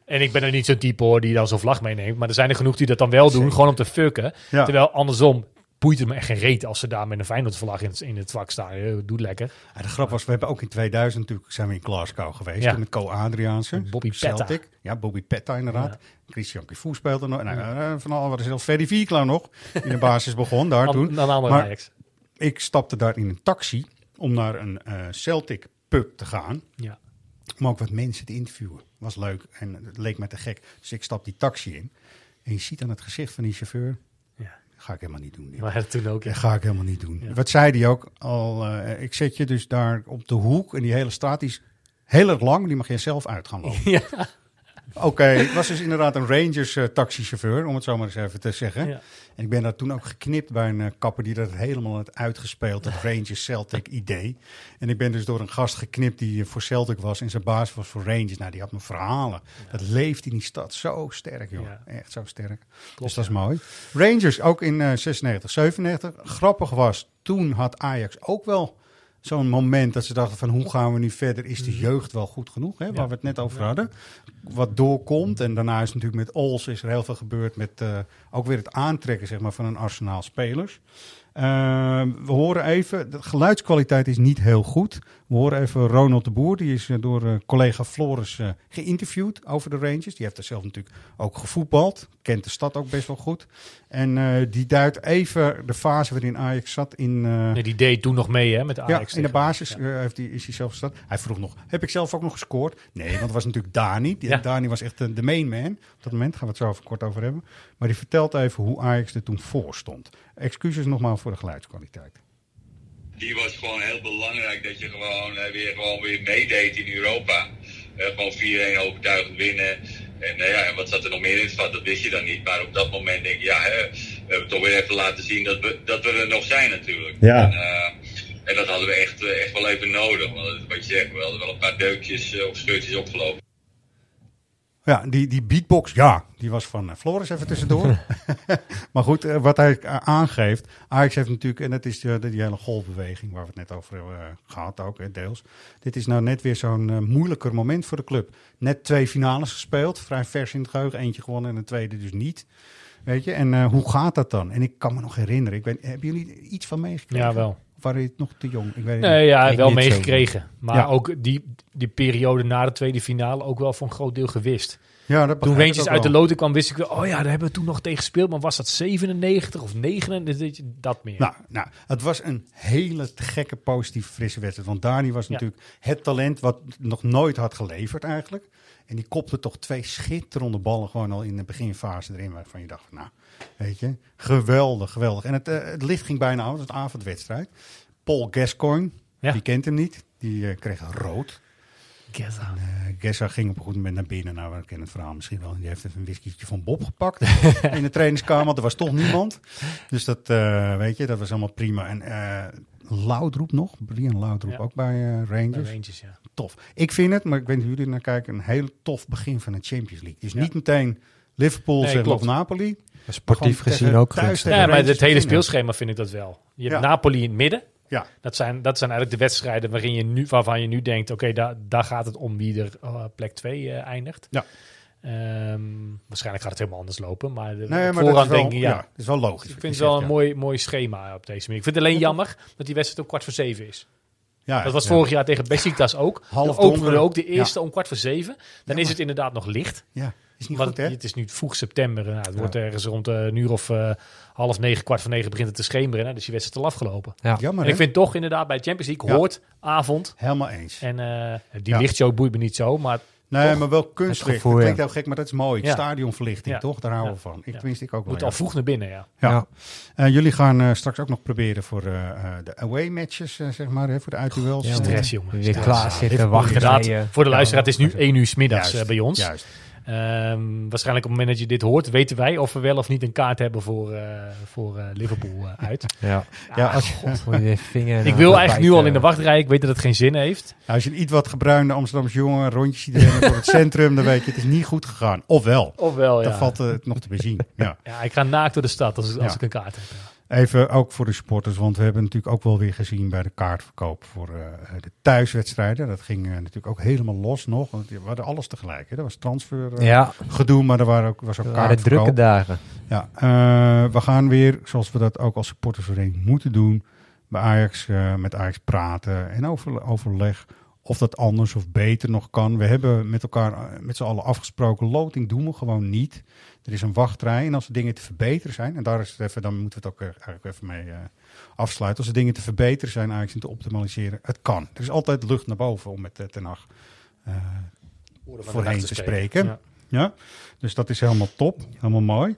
En ik ben er niet zo'n type hoor die dan zo'n vlag meeneemt. Maar er zijn er genoeg die dat dan wel doen. Zeker. Gewoon om te fucken. Ja. Terwijl andersom boeit het me echt geen reet als ze daar met een Feyenoord vlag in, het- in het vak staan. Doe lekker. Ja, de grap was, we hebben ook in 2000 natuurlijk zijn we in Glasgow geweest. Ja. Met Co Adriaanse. Bobby Petta. Celtic. Ja, Bobby Petta inderdaad. Ja. Christian Kifoe speelde nog. Nou, eh, van al wat is zelfs Vierklau nog. In de basis begon daar toen. Maar-. Ik stapte daar in een taxi om naar een eh, Celtic pub te gaan. Ja. Om ook wat mensen te interviewen. Was leuk en het leek me te gek. Dus ik stap die taxi in. En je ziet aan het gezicht van die chauffeur. Ga ik helemaal niet doen. Maar toen ook. Ja. Dat ga ik helemaal niet doen. Ja. Wat zei hij ook? Al, eh, ik zet je dus daar op de hoek en die hele straat die is heel erg lang. Die mag je zelf uit gaan lopen. Ja. Oké, het was dus inderdaad een Rangers eh, taxichauffeur, om het zo maar eens even te zeggen. Ja. En ik ben daar toen ook geknipt bij een eh, kapper die dat helemaal had uitgespeeld, het Rangers Celtic idee. En ik ben dus door een gast geknipt die eh, voor Celtic was en zijn baas was voor Rangers. Nou, die had me verhalen. Dat leeft in die stad zo sterk, joh. Ja. Echt zo sterk. Klopt, dus dat is mooi. Rangers ook in eh 96, 97. Grappig was, toen had Ajax ook wel zo'n moment dat ze dachten van hoe gaan we nu verder? Is de jeugd wel goed genoeg? Hè? Waar. Ja. we het net over hadden. Wat doorkomt. En daarna is natuurlijk met Ols is er heel veel gebeurd met eh, ook weer het aantrekken zeg maar, van een arsenaal spelers. Eh, we horen even, de geluidskwaliteit is niet heel goed. We horen even Ronald de Boer, die is eh, door eh, collega Floris eh, geïnterviewd over de Rangers. Die heeft er zelf natuurlijk ook gevoetbald, kent de stad ook best wel goed. En die duidt even de fase waarin Ajax zat in... Nee, die deed toen nog mee hè, met de ja, Ajax. in de basis Ja. heeft hij, is hij zelf gestaan. Hij vroeg nog, heb ik zelf ook nog gescoord? Nee, want het was natuurlijk. Die, Ja. Dani was echt de, de main man. Op dat moment gaan we het zo even kort over hebben. Maar die vertelt even hoe Ajax er toen voor stond. Excuses nogmaals voor de geluidskwaliteit. die was gewoon heel belangrijk dat je gewoon eh, weer, gewoon weer meedeed in Europa. Eh, gewoon 4-1 overtuigend winnen. En nou ja, en wat zat er nog meer in het vat, dat wist je dan niet. Maar op dat moment denk ik, ja, hè, we hebben toch weer even laten zien dat we, dat we er nog zijn natuurlijk. Ja. En, eh, en dat hadden we echt, eh, echt wel even nodig. Want wat je zegt, we hadden wel een paar deukjes eh, of scheurtjes opgelopen. Ja, die, die beatbox, ja, die was van eh, Floris even tussendoor. maar goed, eh, wat hij eh, aangeeft, Ajax heeft natuurlijk, en dat is die, die hele golfbeweging waar we het net over hebben eh, gehad ook, hè, deels. Dit is nou net weer zo'n moeilijker moment voor de club. Net twee finales gespeeld, vrij vers in het geheugen, eentje gewonnen en een tweede dus niet. Weet je, en eh, hoe gaat dat dan? En ik kan me nog herinneren, ik weet, hebben jullie iets van meegekregen? Ja, wel. Waren jullie nog te jong? Ik weet het Nee, ja, wel meegekregen. Maar Ja. ook die, die periode na de tweede finale ook wel voor een groot deel gewist. Ja, dat Toen Rangers uit de loting kwam, wist ik oh ja, daar hebben we toen nog tegen gespeeld. Maar was dat 97 of 99? Dat meer. Nou, nou, het was een hele gekke, positieve, frisse wedstrijd. Want Dani was Ja. natuurlijk het talent wat nog nooit had geleverd eigenlijk. En die kopte toch twee schitterende ballen gewoon al in de beginfase erin. Waarvan je dacht, van, nou, weet je, geweldig, geweldig. En het, eh, het licht ging bijna af, het was een avondwedstrijd. Paul Gascoigne, Ja. die kent hem niet, die eh, kreeg rood. Geza. Eh ging op een goed moment naar binnen. Nou, we kennen het verhaal misschien wel. Die heeft even een whiskietje van Bob gepakt in de trainingskamer. Want er was toch niemand. Dus dat, eh, weet je, dat was allemaal prima. En eh Loudroep nog. Brian Loudroep Ja. ook bij Bij Rangers. Rangers, ja. Tof. Ik vind het, maar ik weet niet hoe jullie er naar kijken, een heel tof begin van de Champions League. Dus Ja. niet meteen Liverpool Nee, of Napoli. Sportief gezien ook thuis tegen Ja, maar het hele speelschema vind ik dat wel. Je hebt Ja. Napoli in het midden. Ja. Dat zijn, dat zijn eigenlijk de wedstrijden waarin je nu, waarvan je nu denkt, oké, daar, daar gaat het om wie er eh, plek 2 eindigt. Ja. Ehm, waarschijnlijk gaat het helemaal anders lopen, maar, de, Nee, op maar dat is voorhand wel, denk ik, ja. ja. dat is wel logisch. Ik vind het wel zegt, een ja. mooi, mooi schema op deze manier. Ik vind het alleen jammer dat die wedstrijd om kwart voor zeven is. Ja, Dat was ja. vorig jaar tegen Besiktas ook. Half Dan openen we donder. ook de eerste om kwart voor zeven. Dan is het inderdaad nog licht. Ja, is niet goed hè? het is nu vroeg september. Nou, het Ja. wordt ergens rond eh, een uur of eh, half negen, kwart voor negen begint het te schemeren. Nou, dus die wedstrijd is al afgelopen. Ja. Jammer en ik hè? vind toch inderdaad bij Champions League Ja. hoort avond. Helemaal eens. En eh, die Ja. lichtshow boeit me niet zo, maar Nee, Toch? maar wel kunstlicht. gevoel, dat klinkt ja. heel gek, maar dat is mooi. Ja. Stadionverlichting, Ja. toch? Daar houden we van. Ik, Ja. tenminste, ik ook wel. moet ja. al vroeg naar binnen, ja. Ja. Ja. Jullie gaan eh, straks ook nog proberen voor eh, eh, de away matches, zeg maar, hè, voor de uitduels. Ja, Stress, jongen. Weer klaar zitten, wachten. Voor de luisteraar, het is nu één uur 's middags Juist, bij ons. Juist. Ehm, waarschijnlijk op het moment dat je dit hoort, weten wij of we wel of niet een kaart hebben voor, eh, voor eh, Liverpool eh, uit. Ja. Ja, als je, vinger Ik wil eigenlijk nu al in de wachtrij. Ik weet dat het geen zin heeft. nou, als je een iets wat gebruinde Amsterdamse jongen rondjes ziet rennen door het centrum, dan weet je, het is niet goed gegaan. Ofwel, Ofwel, dan ja. valt het nog te bezien. Ja. ja. Ik ga naakt door de stad als, als Ja. ik een kaart heb. Even ook voor de supporters, want we hebben natuurlijk ook wel weer gezien bij de kaartverkoop voor eh, de thuiswedstrijden. Dat ging eh, natuurlijk ook helemaal los nog, want we hadden alles tegelijk. Hè. Dat was transfer eh, Ja, gedoe, maar er waren ook, was ook kaartverkoop. drukke dagen. Ja, we gaan weer, zoals we dat ook als supportersvereniging moeten doen, bij Ajax met Ajax praten en over, overleg of dat anders of beter nog kan. We hebben met elkaar, met z'n allen afgesproken, loting doen we gewoon niet. Er is een wachtrij en als er dingen te verbeteren zijn, en daar is het even, dan moeten we het ook eh, eigenlijk even mee eh, afsluiten. Als er dingen te verbeteren zijn, Ajax en te optimaliseren, het kan. Er is altijd lucht naar boven om met uh, Ten Hag eh, voorheen te spreken. Ja. Ja, dus dat is helemaal top, helemaal mooi.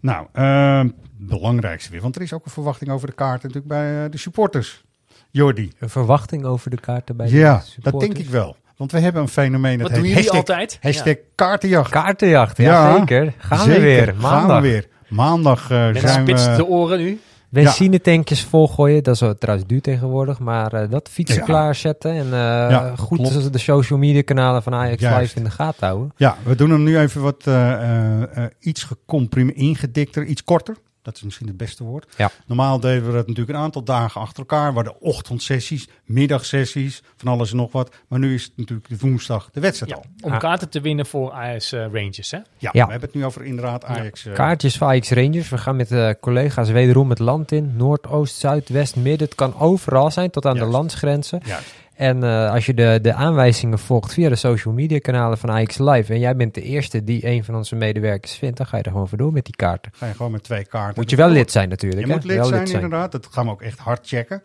Nou, uh, belangrijkste weer, want er is ook een verwachting over de kaarten natuurlijk bij uh, de supporters. Jordi. Een verwachting over de kaarten bij ja, de supporters? dat denk ik wel. Want we hebben een fenomeen dat Wat heet doen jullie hashtag, altijd? hashtag Ja. kaartenjacht. Kaartenjacht, ja, Ja, zeker. Gaan Zeker, we weer, maandag. Gaan we weer. Maandag uh, Mensen zijn we... de oren nu. Benzinetankjes volgooien, dat is wel trouwens duur tegenwoordig, maar uh, dat fietsen Ja. klaarzetten en uh, Ja, goed klopt. de social media kanalen van Ajax Juist. Live in de gaten houden. Ja, we doen hem nu even wat uh, iets gecomprimeerd, ingedikter, iets korter. Dat is misschien het beste woord. Ja. Normaal deden we dat natuurlijk een aantal dagen achter elkaar. Waar de ochtendsessies, middagsessies, van alles en nog wat. Maar nu is het natuurlijk de woensdag de wedstrijd Ja, al. om Ah. kaarten te winnen voor Ajax uh, Rangers, hè? Ja, Ja. we hebben het nu over inderdaad Ajax. Uh, Kaartjes voor Ajax Rangers. We gaan met uh, collega's wederom het land in. Noord, Oost, Zuid, West, Midden. Het kan overal zijn, tot aan Juist. de landsgrenzen. Juist. En uh, als je de, de aanwijzingen volgt via de social media kanalen van Ajax Live... en jij bent de eerste die een van onze medewerkers vindt... dan ga je er gewoon voor door met die kaarten. Ga je gewoon met twee kaarten. Moet je wel lid zijn natuurlijk. Je hè? moet lid wel zijn, inderdaad. Dat gaan we ook echt hard checken.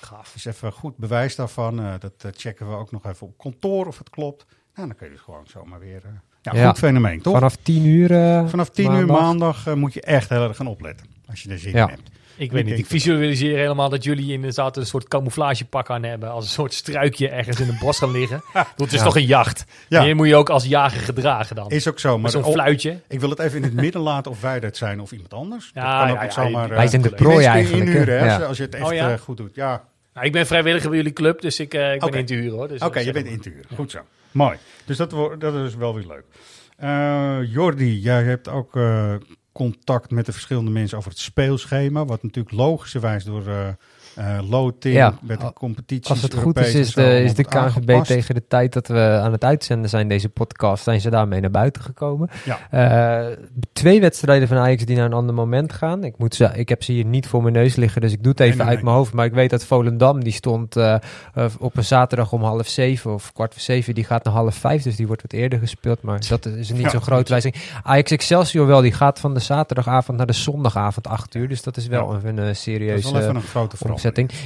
Gaaf. Dus even goed bewijs daarvan. Uh, dat uh, checken we ook nog even op kantoor of het klopt. Nou, dan kun je dus gewoon zomaar weer uh, Ja, Ja. goed fenomeen, toch? Vanaf 10 uur. eh, Vanaf 10 uur maandag eh, moet je echt heel erg gaan opletten. Als je er zin Ja. in hebt. Ik weet niet, ik visualiseer helemaal dat jullie inderdaad een soort camouflagepak aan hebben. Als een soort struikje ergens in een bos gaan liggen. Het is Ja. toch een jacht. Ja. Die moet je ook als jager gedragen dan. Is ook zo. Maar zo'n fluitje. ik wil het even in het midden laten of wij dat zijn of iemand anders. Ja, dat kan ook ja, niet ja, zomaar... wij eh, zijn de prooi eigenlijk, inhuren, hè, als, je, het echt Oh, ja? eh, goed doet. Ja, Nou, ik ben vrijwilliger bij jullie club, dus ik, eh, ik ben Oké. in te huren hoor. Dus Oké, dat je bent in te huren. Goed zo. Mooi. Dus dat, wordt dat is wel weer leuk. Eh Jordi, jij hebt ook eh, contact met de verschillende mensen over het speelschema. Wat natuurlijk logischerwijs door eh eh loting Ja, met de competities Als het goed Europees is, is de, is de aangepast. tegen de tijd dat we aan het uitzenden zijn, deze podcast, zijn ze daarmee naar buiten gekomen. Ja. Eh, twee wedstrijden van Ajax die naar een ander moment gaan. Ik, moet ze, ik heb ze hier niet voor mijn neus liggen, dus ik doe het even Nee, nee, uit nee. mijn hoofd. Maar ik weet dat Volendam, die stond eh, op een zaterdag om half zeven of kwart voor zeven. Die gaat naar half vijf, dus die wordt wat eerder gespeeld. Maar dat is niet Ja, zo'n grote wijziging. Ajax Excelsior wel, die gaat van de zaterdagavond naar de zondagavond acht uur. Dus dat is wel Ja. even een eh, Dat is serieuze wel even een grote verandering.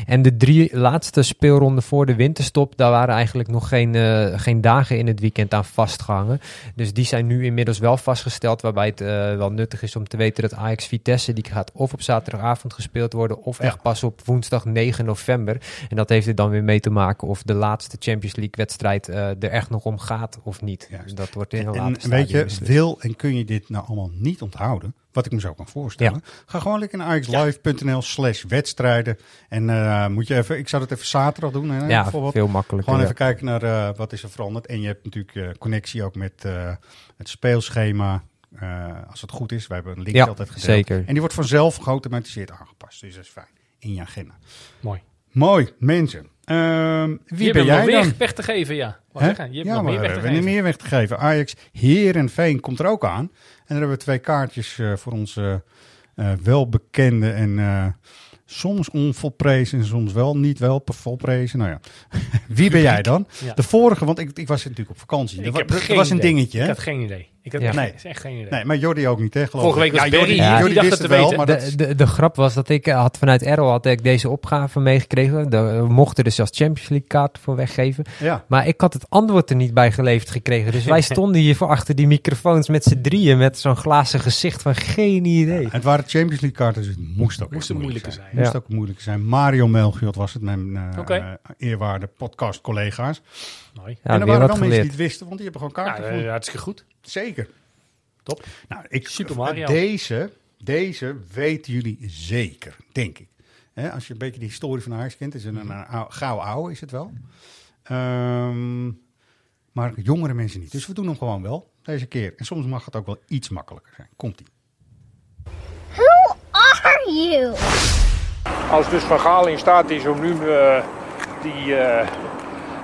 En de drie laatste speelronden voor de winterstop, daar waren eigenlijk nog geen, eh, geen dagen in het weekend aan vastgehangen. Dus die zijn nu inmiddels wel vastgesteld, waarbij het eh, wel nuttig is om te weten dat Ajax Vitesse, die gaat of op zaterdagavond gespeeld worden, of echt pas op woensdag 9 november. En dat heeft er dan weer mee te maken of de laatste Champions League wedstrijd eh, er echt nog om gaat of niet. Juist. Dus dat wordt in een En, later weet je, wil en kun je dit nou allemaal niet onthouden? Wat ik me zo kan voorstellen. Ga gewoon lekker naar axlive.nl slash wedstrijden. En eh, moet je even, ik zou dat even zaterdag doen. Hè, Ja, bijvoorbeeld. veel makkelijker. Gewoon ja. even kijken naar eh, wat is er veranderd. En je hebt natuurlijk eh, connectie ook met eh, het speelschema. eh, als het goed is. We hebben een link Ja, altijd gedeeld. zeker. En die wordt vanzelf geautomatiseerd aangepast. Dus dat is fijn. In je agenda. Mooi. Mooi, mensen. Ehm, wie je ben hebt nog jij meer dan? weg te geven, ja. Je hebt ja, nog meer weg we te hebben geven. meer weg te geven. Ajax Heerenveen komt er ook aan. En dan hebben we twee kaartjes eh, voor onze eh, welbekende en eh, soms onvolprezen en soms wel niet wel volprezen. Nou ja, wie ben jij dan? Ja. De vorige, want ik, ik was natuurlijk op vakantie. Ik wa- heb er geen was een idee. dingetje, hè? Ik had geen idee. Ik Ja. echt, Nee. is echt geen idee. Nee, maar Jordi ook niet, hè? geloof Vorige week was ja, Jordi, Jordi dacht wist het het te wel, weten. maar dat de, de, de grap was dat ik eh, had vanuit Errol had ik deze opgave meegekregen. De- We mochten dus zelfs Champions League kaart voor weggeven. ja. Maar ik had het antwoord er niet bij geleverd gekregen. Dus wij stonden hier voor achter die microfoons met z'n drieën met zo'n glazen gezicht van geen idee. Het waren Champions League kaarten, dus het moest ook Moest echt een moeilijk moeilijke zijn. zijn. Moest Ja. ook moeilijk zijn. Mario Melchiot was het, mijn eh eh, eerwaarde podcast-collega's. Mooi. Ja, en er waren wel mensen die het wisten, want die hebben gewoon Ja, kaarten eh, gewonnen. hartstikke goed. Zeker. Top. Nou, ik, Super Mario. Deze, deze weten jullie zeker, denk ik. Hè, als je een beetje de historie van Ajax kent, is het een, een ou- gauw oude, is het wel. Ehm, maar jongere mensen niet. Dus we doen hem gewoon wel, deze keer. En soms mag het ook wel iets makkelijker zijn. Komt-ie. Who are you? Als dus Van Gaal in staat is om nu eh, die, eh,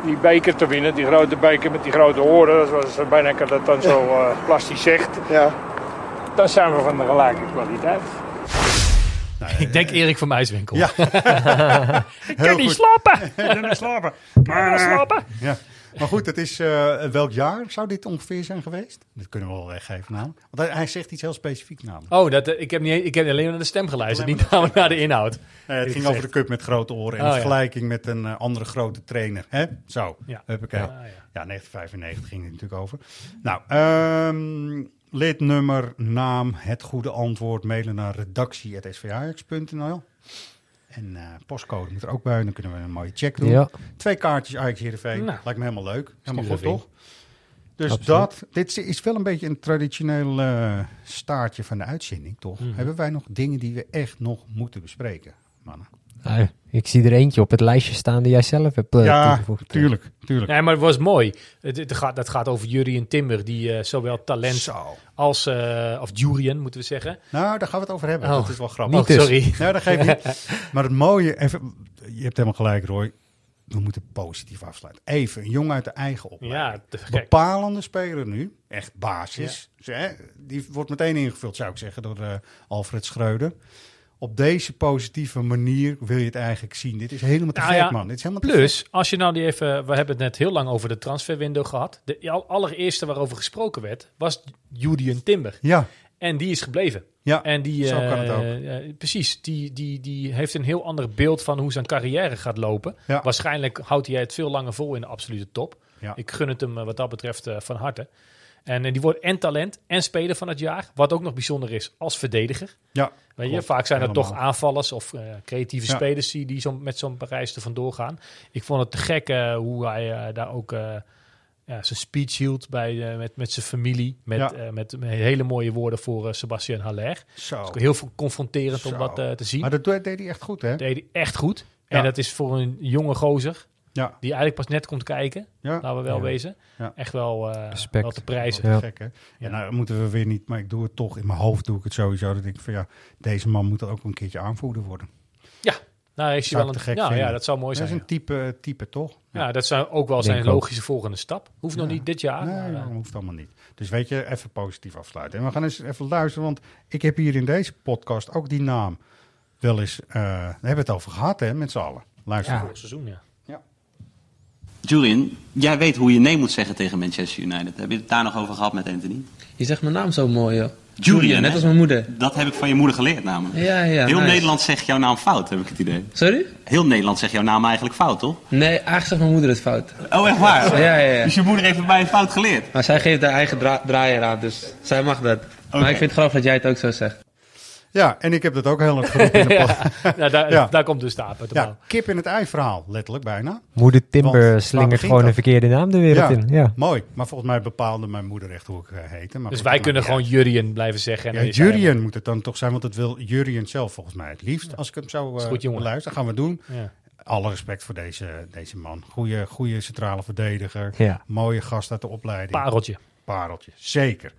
die beker te winnen, die grote beker met die grote oren, zoals Bijnekker dat dan zo eh, plastisch zegt, Ja. dan zijn we van de gelijke kwaliteit. Ik denk Erik van Muiswinkel. Ja. ik kan niet slapen. Ik kan niet slapen. Ik kan niet slapen. Ja. Maar goed, het is, eh, welk jaar zou dit ongeveer zijn geweest? Dat kunnen we wel weggeven namelijk. Want hij, hij zegt iets heel specifiek namelijk. Oh, dat, eh, ik, heb niet, ik heb alleen naar de stem geluisterd, Alleen niet naar, naar de inhoud. Het Ik ging over de cup met grote oren en Oh, ja. vergelijking met een eh, andere grote trainer. Hè? Zo, Ja. Huppakee. Ah, Ja, ja. 1995 ging het natuurlijk over. Nou, ehm lidnummer, naam, het goede antwoord, mailen naar redactie.svajax.nl. En eh, postcode moet er ook bij, dan kunnen we een mooie check doen. Ja. Twee kaartjes Ajax Heerenveen, Nou. lijkt me helemaal leuk. Helemaal goed, toch? Dus Absoluut. dat, dit is wel een beetje een traditioneel eh, staartje van de uitzending, toch? Mhm. Hebben wij nog dingen die we echt nog moeten bespreken, mannen? Nou, ik zie er eentje op het lijstje staan die jij zelf hebt eh, ja, toegevoegd. tuurlijk, tuurlijk. Nee, maar het was mooi. Het, het gaat, dat gaat over Jurien Timber, die eh, zowel talent Zo. als... eh, of Jurien, moeten we zeggen. Nou, daar gaan we het over hebben. Oh. Dat is wel grappig. Oh, sorry. Nou, dat geeft niet. Maar het mooie, even, je hebt helemaal gelijk, Roy. We moeten positief afsluiten. Even, een jongen uit de eigen opleiding. Ja. Bepalende speler nu, echt basis. Hè, Die wordt meteen ingevuld, zou ik zeggen, door eh, Alfred Schreuder. Op deze positieve manier wil je het eigenlijk zien. Dit is helemaal te Nou gek, ja, man. Dit is helemaal Plus, als je nou die even... We hebben het net heel lang over de transferwindow gehad. De al- allereerste waarover gesproken werd, was Jurien Timber. Ja, En die is gebleven. ja. En die, Zo eh, kan het ook. eh, precies, die, die, die heeft een heel ander beeld van hoe zijn carrière gaat lopen. Ja. Waarschijnlijk houdt hij het veel langer vol in de absolute top. Ja. Ik gun het hem eh, wat dat betreft eh, van harte. En, eh, die wordt en talent en speler van het jaar. Wat ook nog bijzonder is als verdediger. Ja, Weet je, klopt. vaak zijn er toch aanvallers of eh, creatieve Ja. spelers die, die zo, met zo'n Parijs er vandoor gaan. Ik vond het te gek eh, hoe hij daar ook ja, zijn speech hield bij, met, met zijn familie. Met, Ja. met, met hele mooie woorden voor Sebastien Haller. Zo. Heel veel confronterend om dat te zien. Maar dat deed hij echt goed, hè? Dat deed hij echt goed. Ja. En dat is voor een jonge gozer, Ja. die eigenlijk pas net komt kijken, Ja. laten we wel Ja. wezen, Ja. echt wel, eh, Respect. wel te prijzen. Wat Ja. gek, hè? Ja. nou moeten we weer niet, maar ik doe het toch. In mijn hoofd doe ik het sowieso. Dat ik van ja, deze man moet er ook een keertje aanvoerder worden. Nou, is hij wel ik een, te gek ja, vinden. ja, dat zou mooi Dat is zijn. een type, type toch? Ja, dat zou ook wel zijn ik ook. logische volgende stap. Hoeft nog Ja. niet dit jaar. Nee, maar, eh, dat hoeft allemaal niet. Dus weet je, even positief afsluiten. En we gaan eens even luisteren, want ik heb hier in deze podcast ook die naam wel eens... eh daar hebben we het over gehad, hè, met z'n allen. Luister. Ja. vorig seizoen, ja. Julian, jij weet hoe je nee moet zeggen tegen Manchester United. Heb je het daar nog over gehad met Anthony? Je zegt mijn naam zo mooi, joh. Julian, net als mijn moeder. Dat heb ik van je moeder geleerd namelijk. Ja, ja. Heel nice. Nederland zegt jouw naam fout, heb ik het idee. Sorry? Heel Nederland zegt jouw naam eigenlijk fout, toch? Nee, eigenlijk zegt mijn moeder het fout. Oh, echt waar? Ja, ja, ja. Dus je moeder heeft bij je fout geleerd? Maar zij geeft haar eigen dra draaier aan, dus zij mag dat. Maar ik vind het grappig dat jij het ook zo zegt. Ja, en ik heb dat ook heel erg geroepen in de podcast. Ja, daar, Ja. daar komt dus de aap uit de Ja, kip in het ei verhaal, letterlijk bijna. Moeder Timber slingert gewoon dat? een verkeerde naam de wereld Ja, in. Ja. mooi. Maar volgens mij bepaalde mijn moeder echt hoe ik eh, heette. Maar Dus goed, wij dat kunnen gewoon Jurien blijven zeggen. En Jurien moet het dan toch zijn, want het wil Jurien zelf volgens mij het liefst. Als ik hem zo Is eh goed, jongen. luister, gaan we doen. Alle respect voor deze, deze man. Goeie, goeie centrale verdediger. Ja. Mooie gast uit de opleiding. Pareltje. Pareltje, zeker.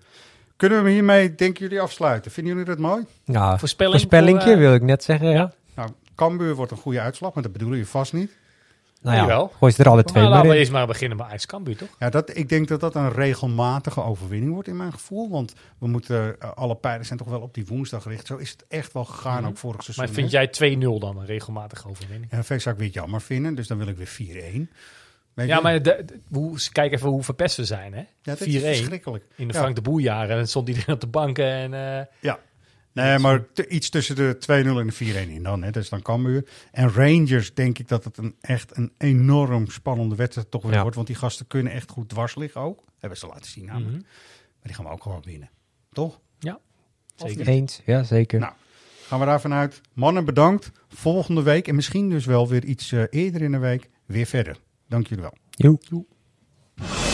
Kunnen we hiermee, denken jullie, afsluiten? Vinden jullie dat mooi? Nou, Voorspelling voorspellingje voor, eh, wil ik net zeggen, ja. Nou, Cambuur wordt een goede uitslag, maar dat bedoelen je vast niet. Nou ja, Jawel. gooi ze er alle twee Maar laten we eerst maar beginnen bij Ajax Cambuur, toch? Ja, dat, ik denk dat dat een regelmatige overwinning wordt in mijn gevoel. Want we moeten, eh, alle pijlen zijn toch wel op die woensdag gericht. Zo is het echt wel gegaan, ook vorig seizoen. Maar vind hè? jij 2-0 dan een regelmatige overwinning? Ja, Vees zou ik weer jammer vinden, dus dan wil ik weer 4-1. Weet Ja, je? maar de, de- hoe, kijk even hoe verpest we zijn, hè? ja, dat 4-1 is verschrikkelijk. in de Ja. Frank de Boer jaren. En stond iedereen op de banken en... eh, Ja. Nee, maar te- iets tussen de 2-0 en de 4-1 in dan. Hè. Dat is dan Cambuur. En Rangers denk ik dat het een, echt een enorm spannende wedstrijd toch weer Ja. wordt. Want die gasten kunnen echt goed dwars liggen ook. Hebben ze laten zien namelijk. mhm. Maar die gaan we ook gewoon winnen. Toch? Ja, zeker. niet? Eens, ja zeker. Nou, gaan we daar vanuit. Mannen, bedankt. Volgende week en misschien dus wel weer iets eh, eerder in de week weer verder. Dank jullie wel.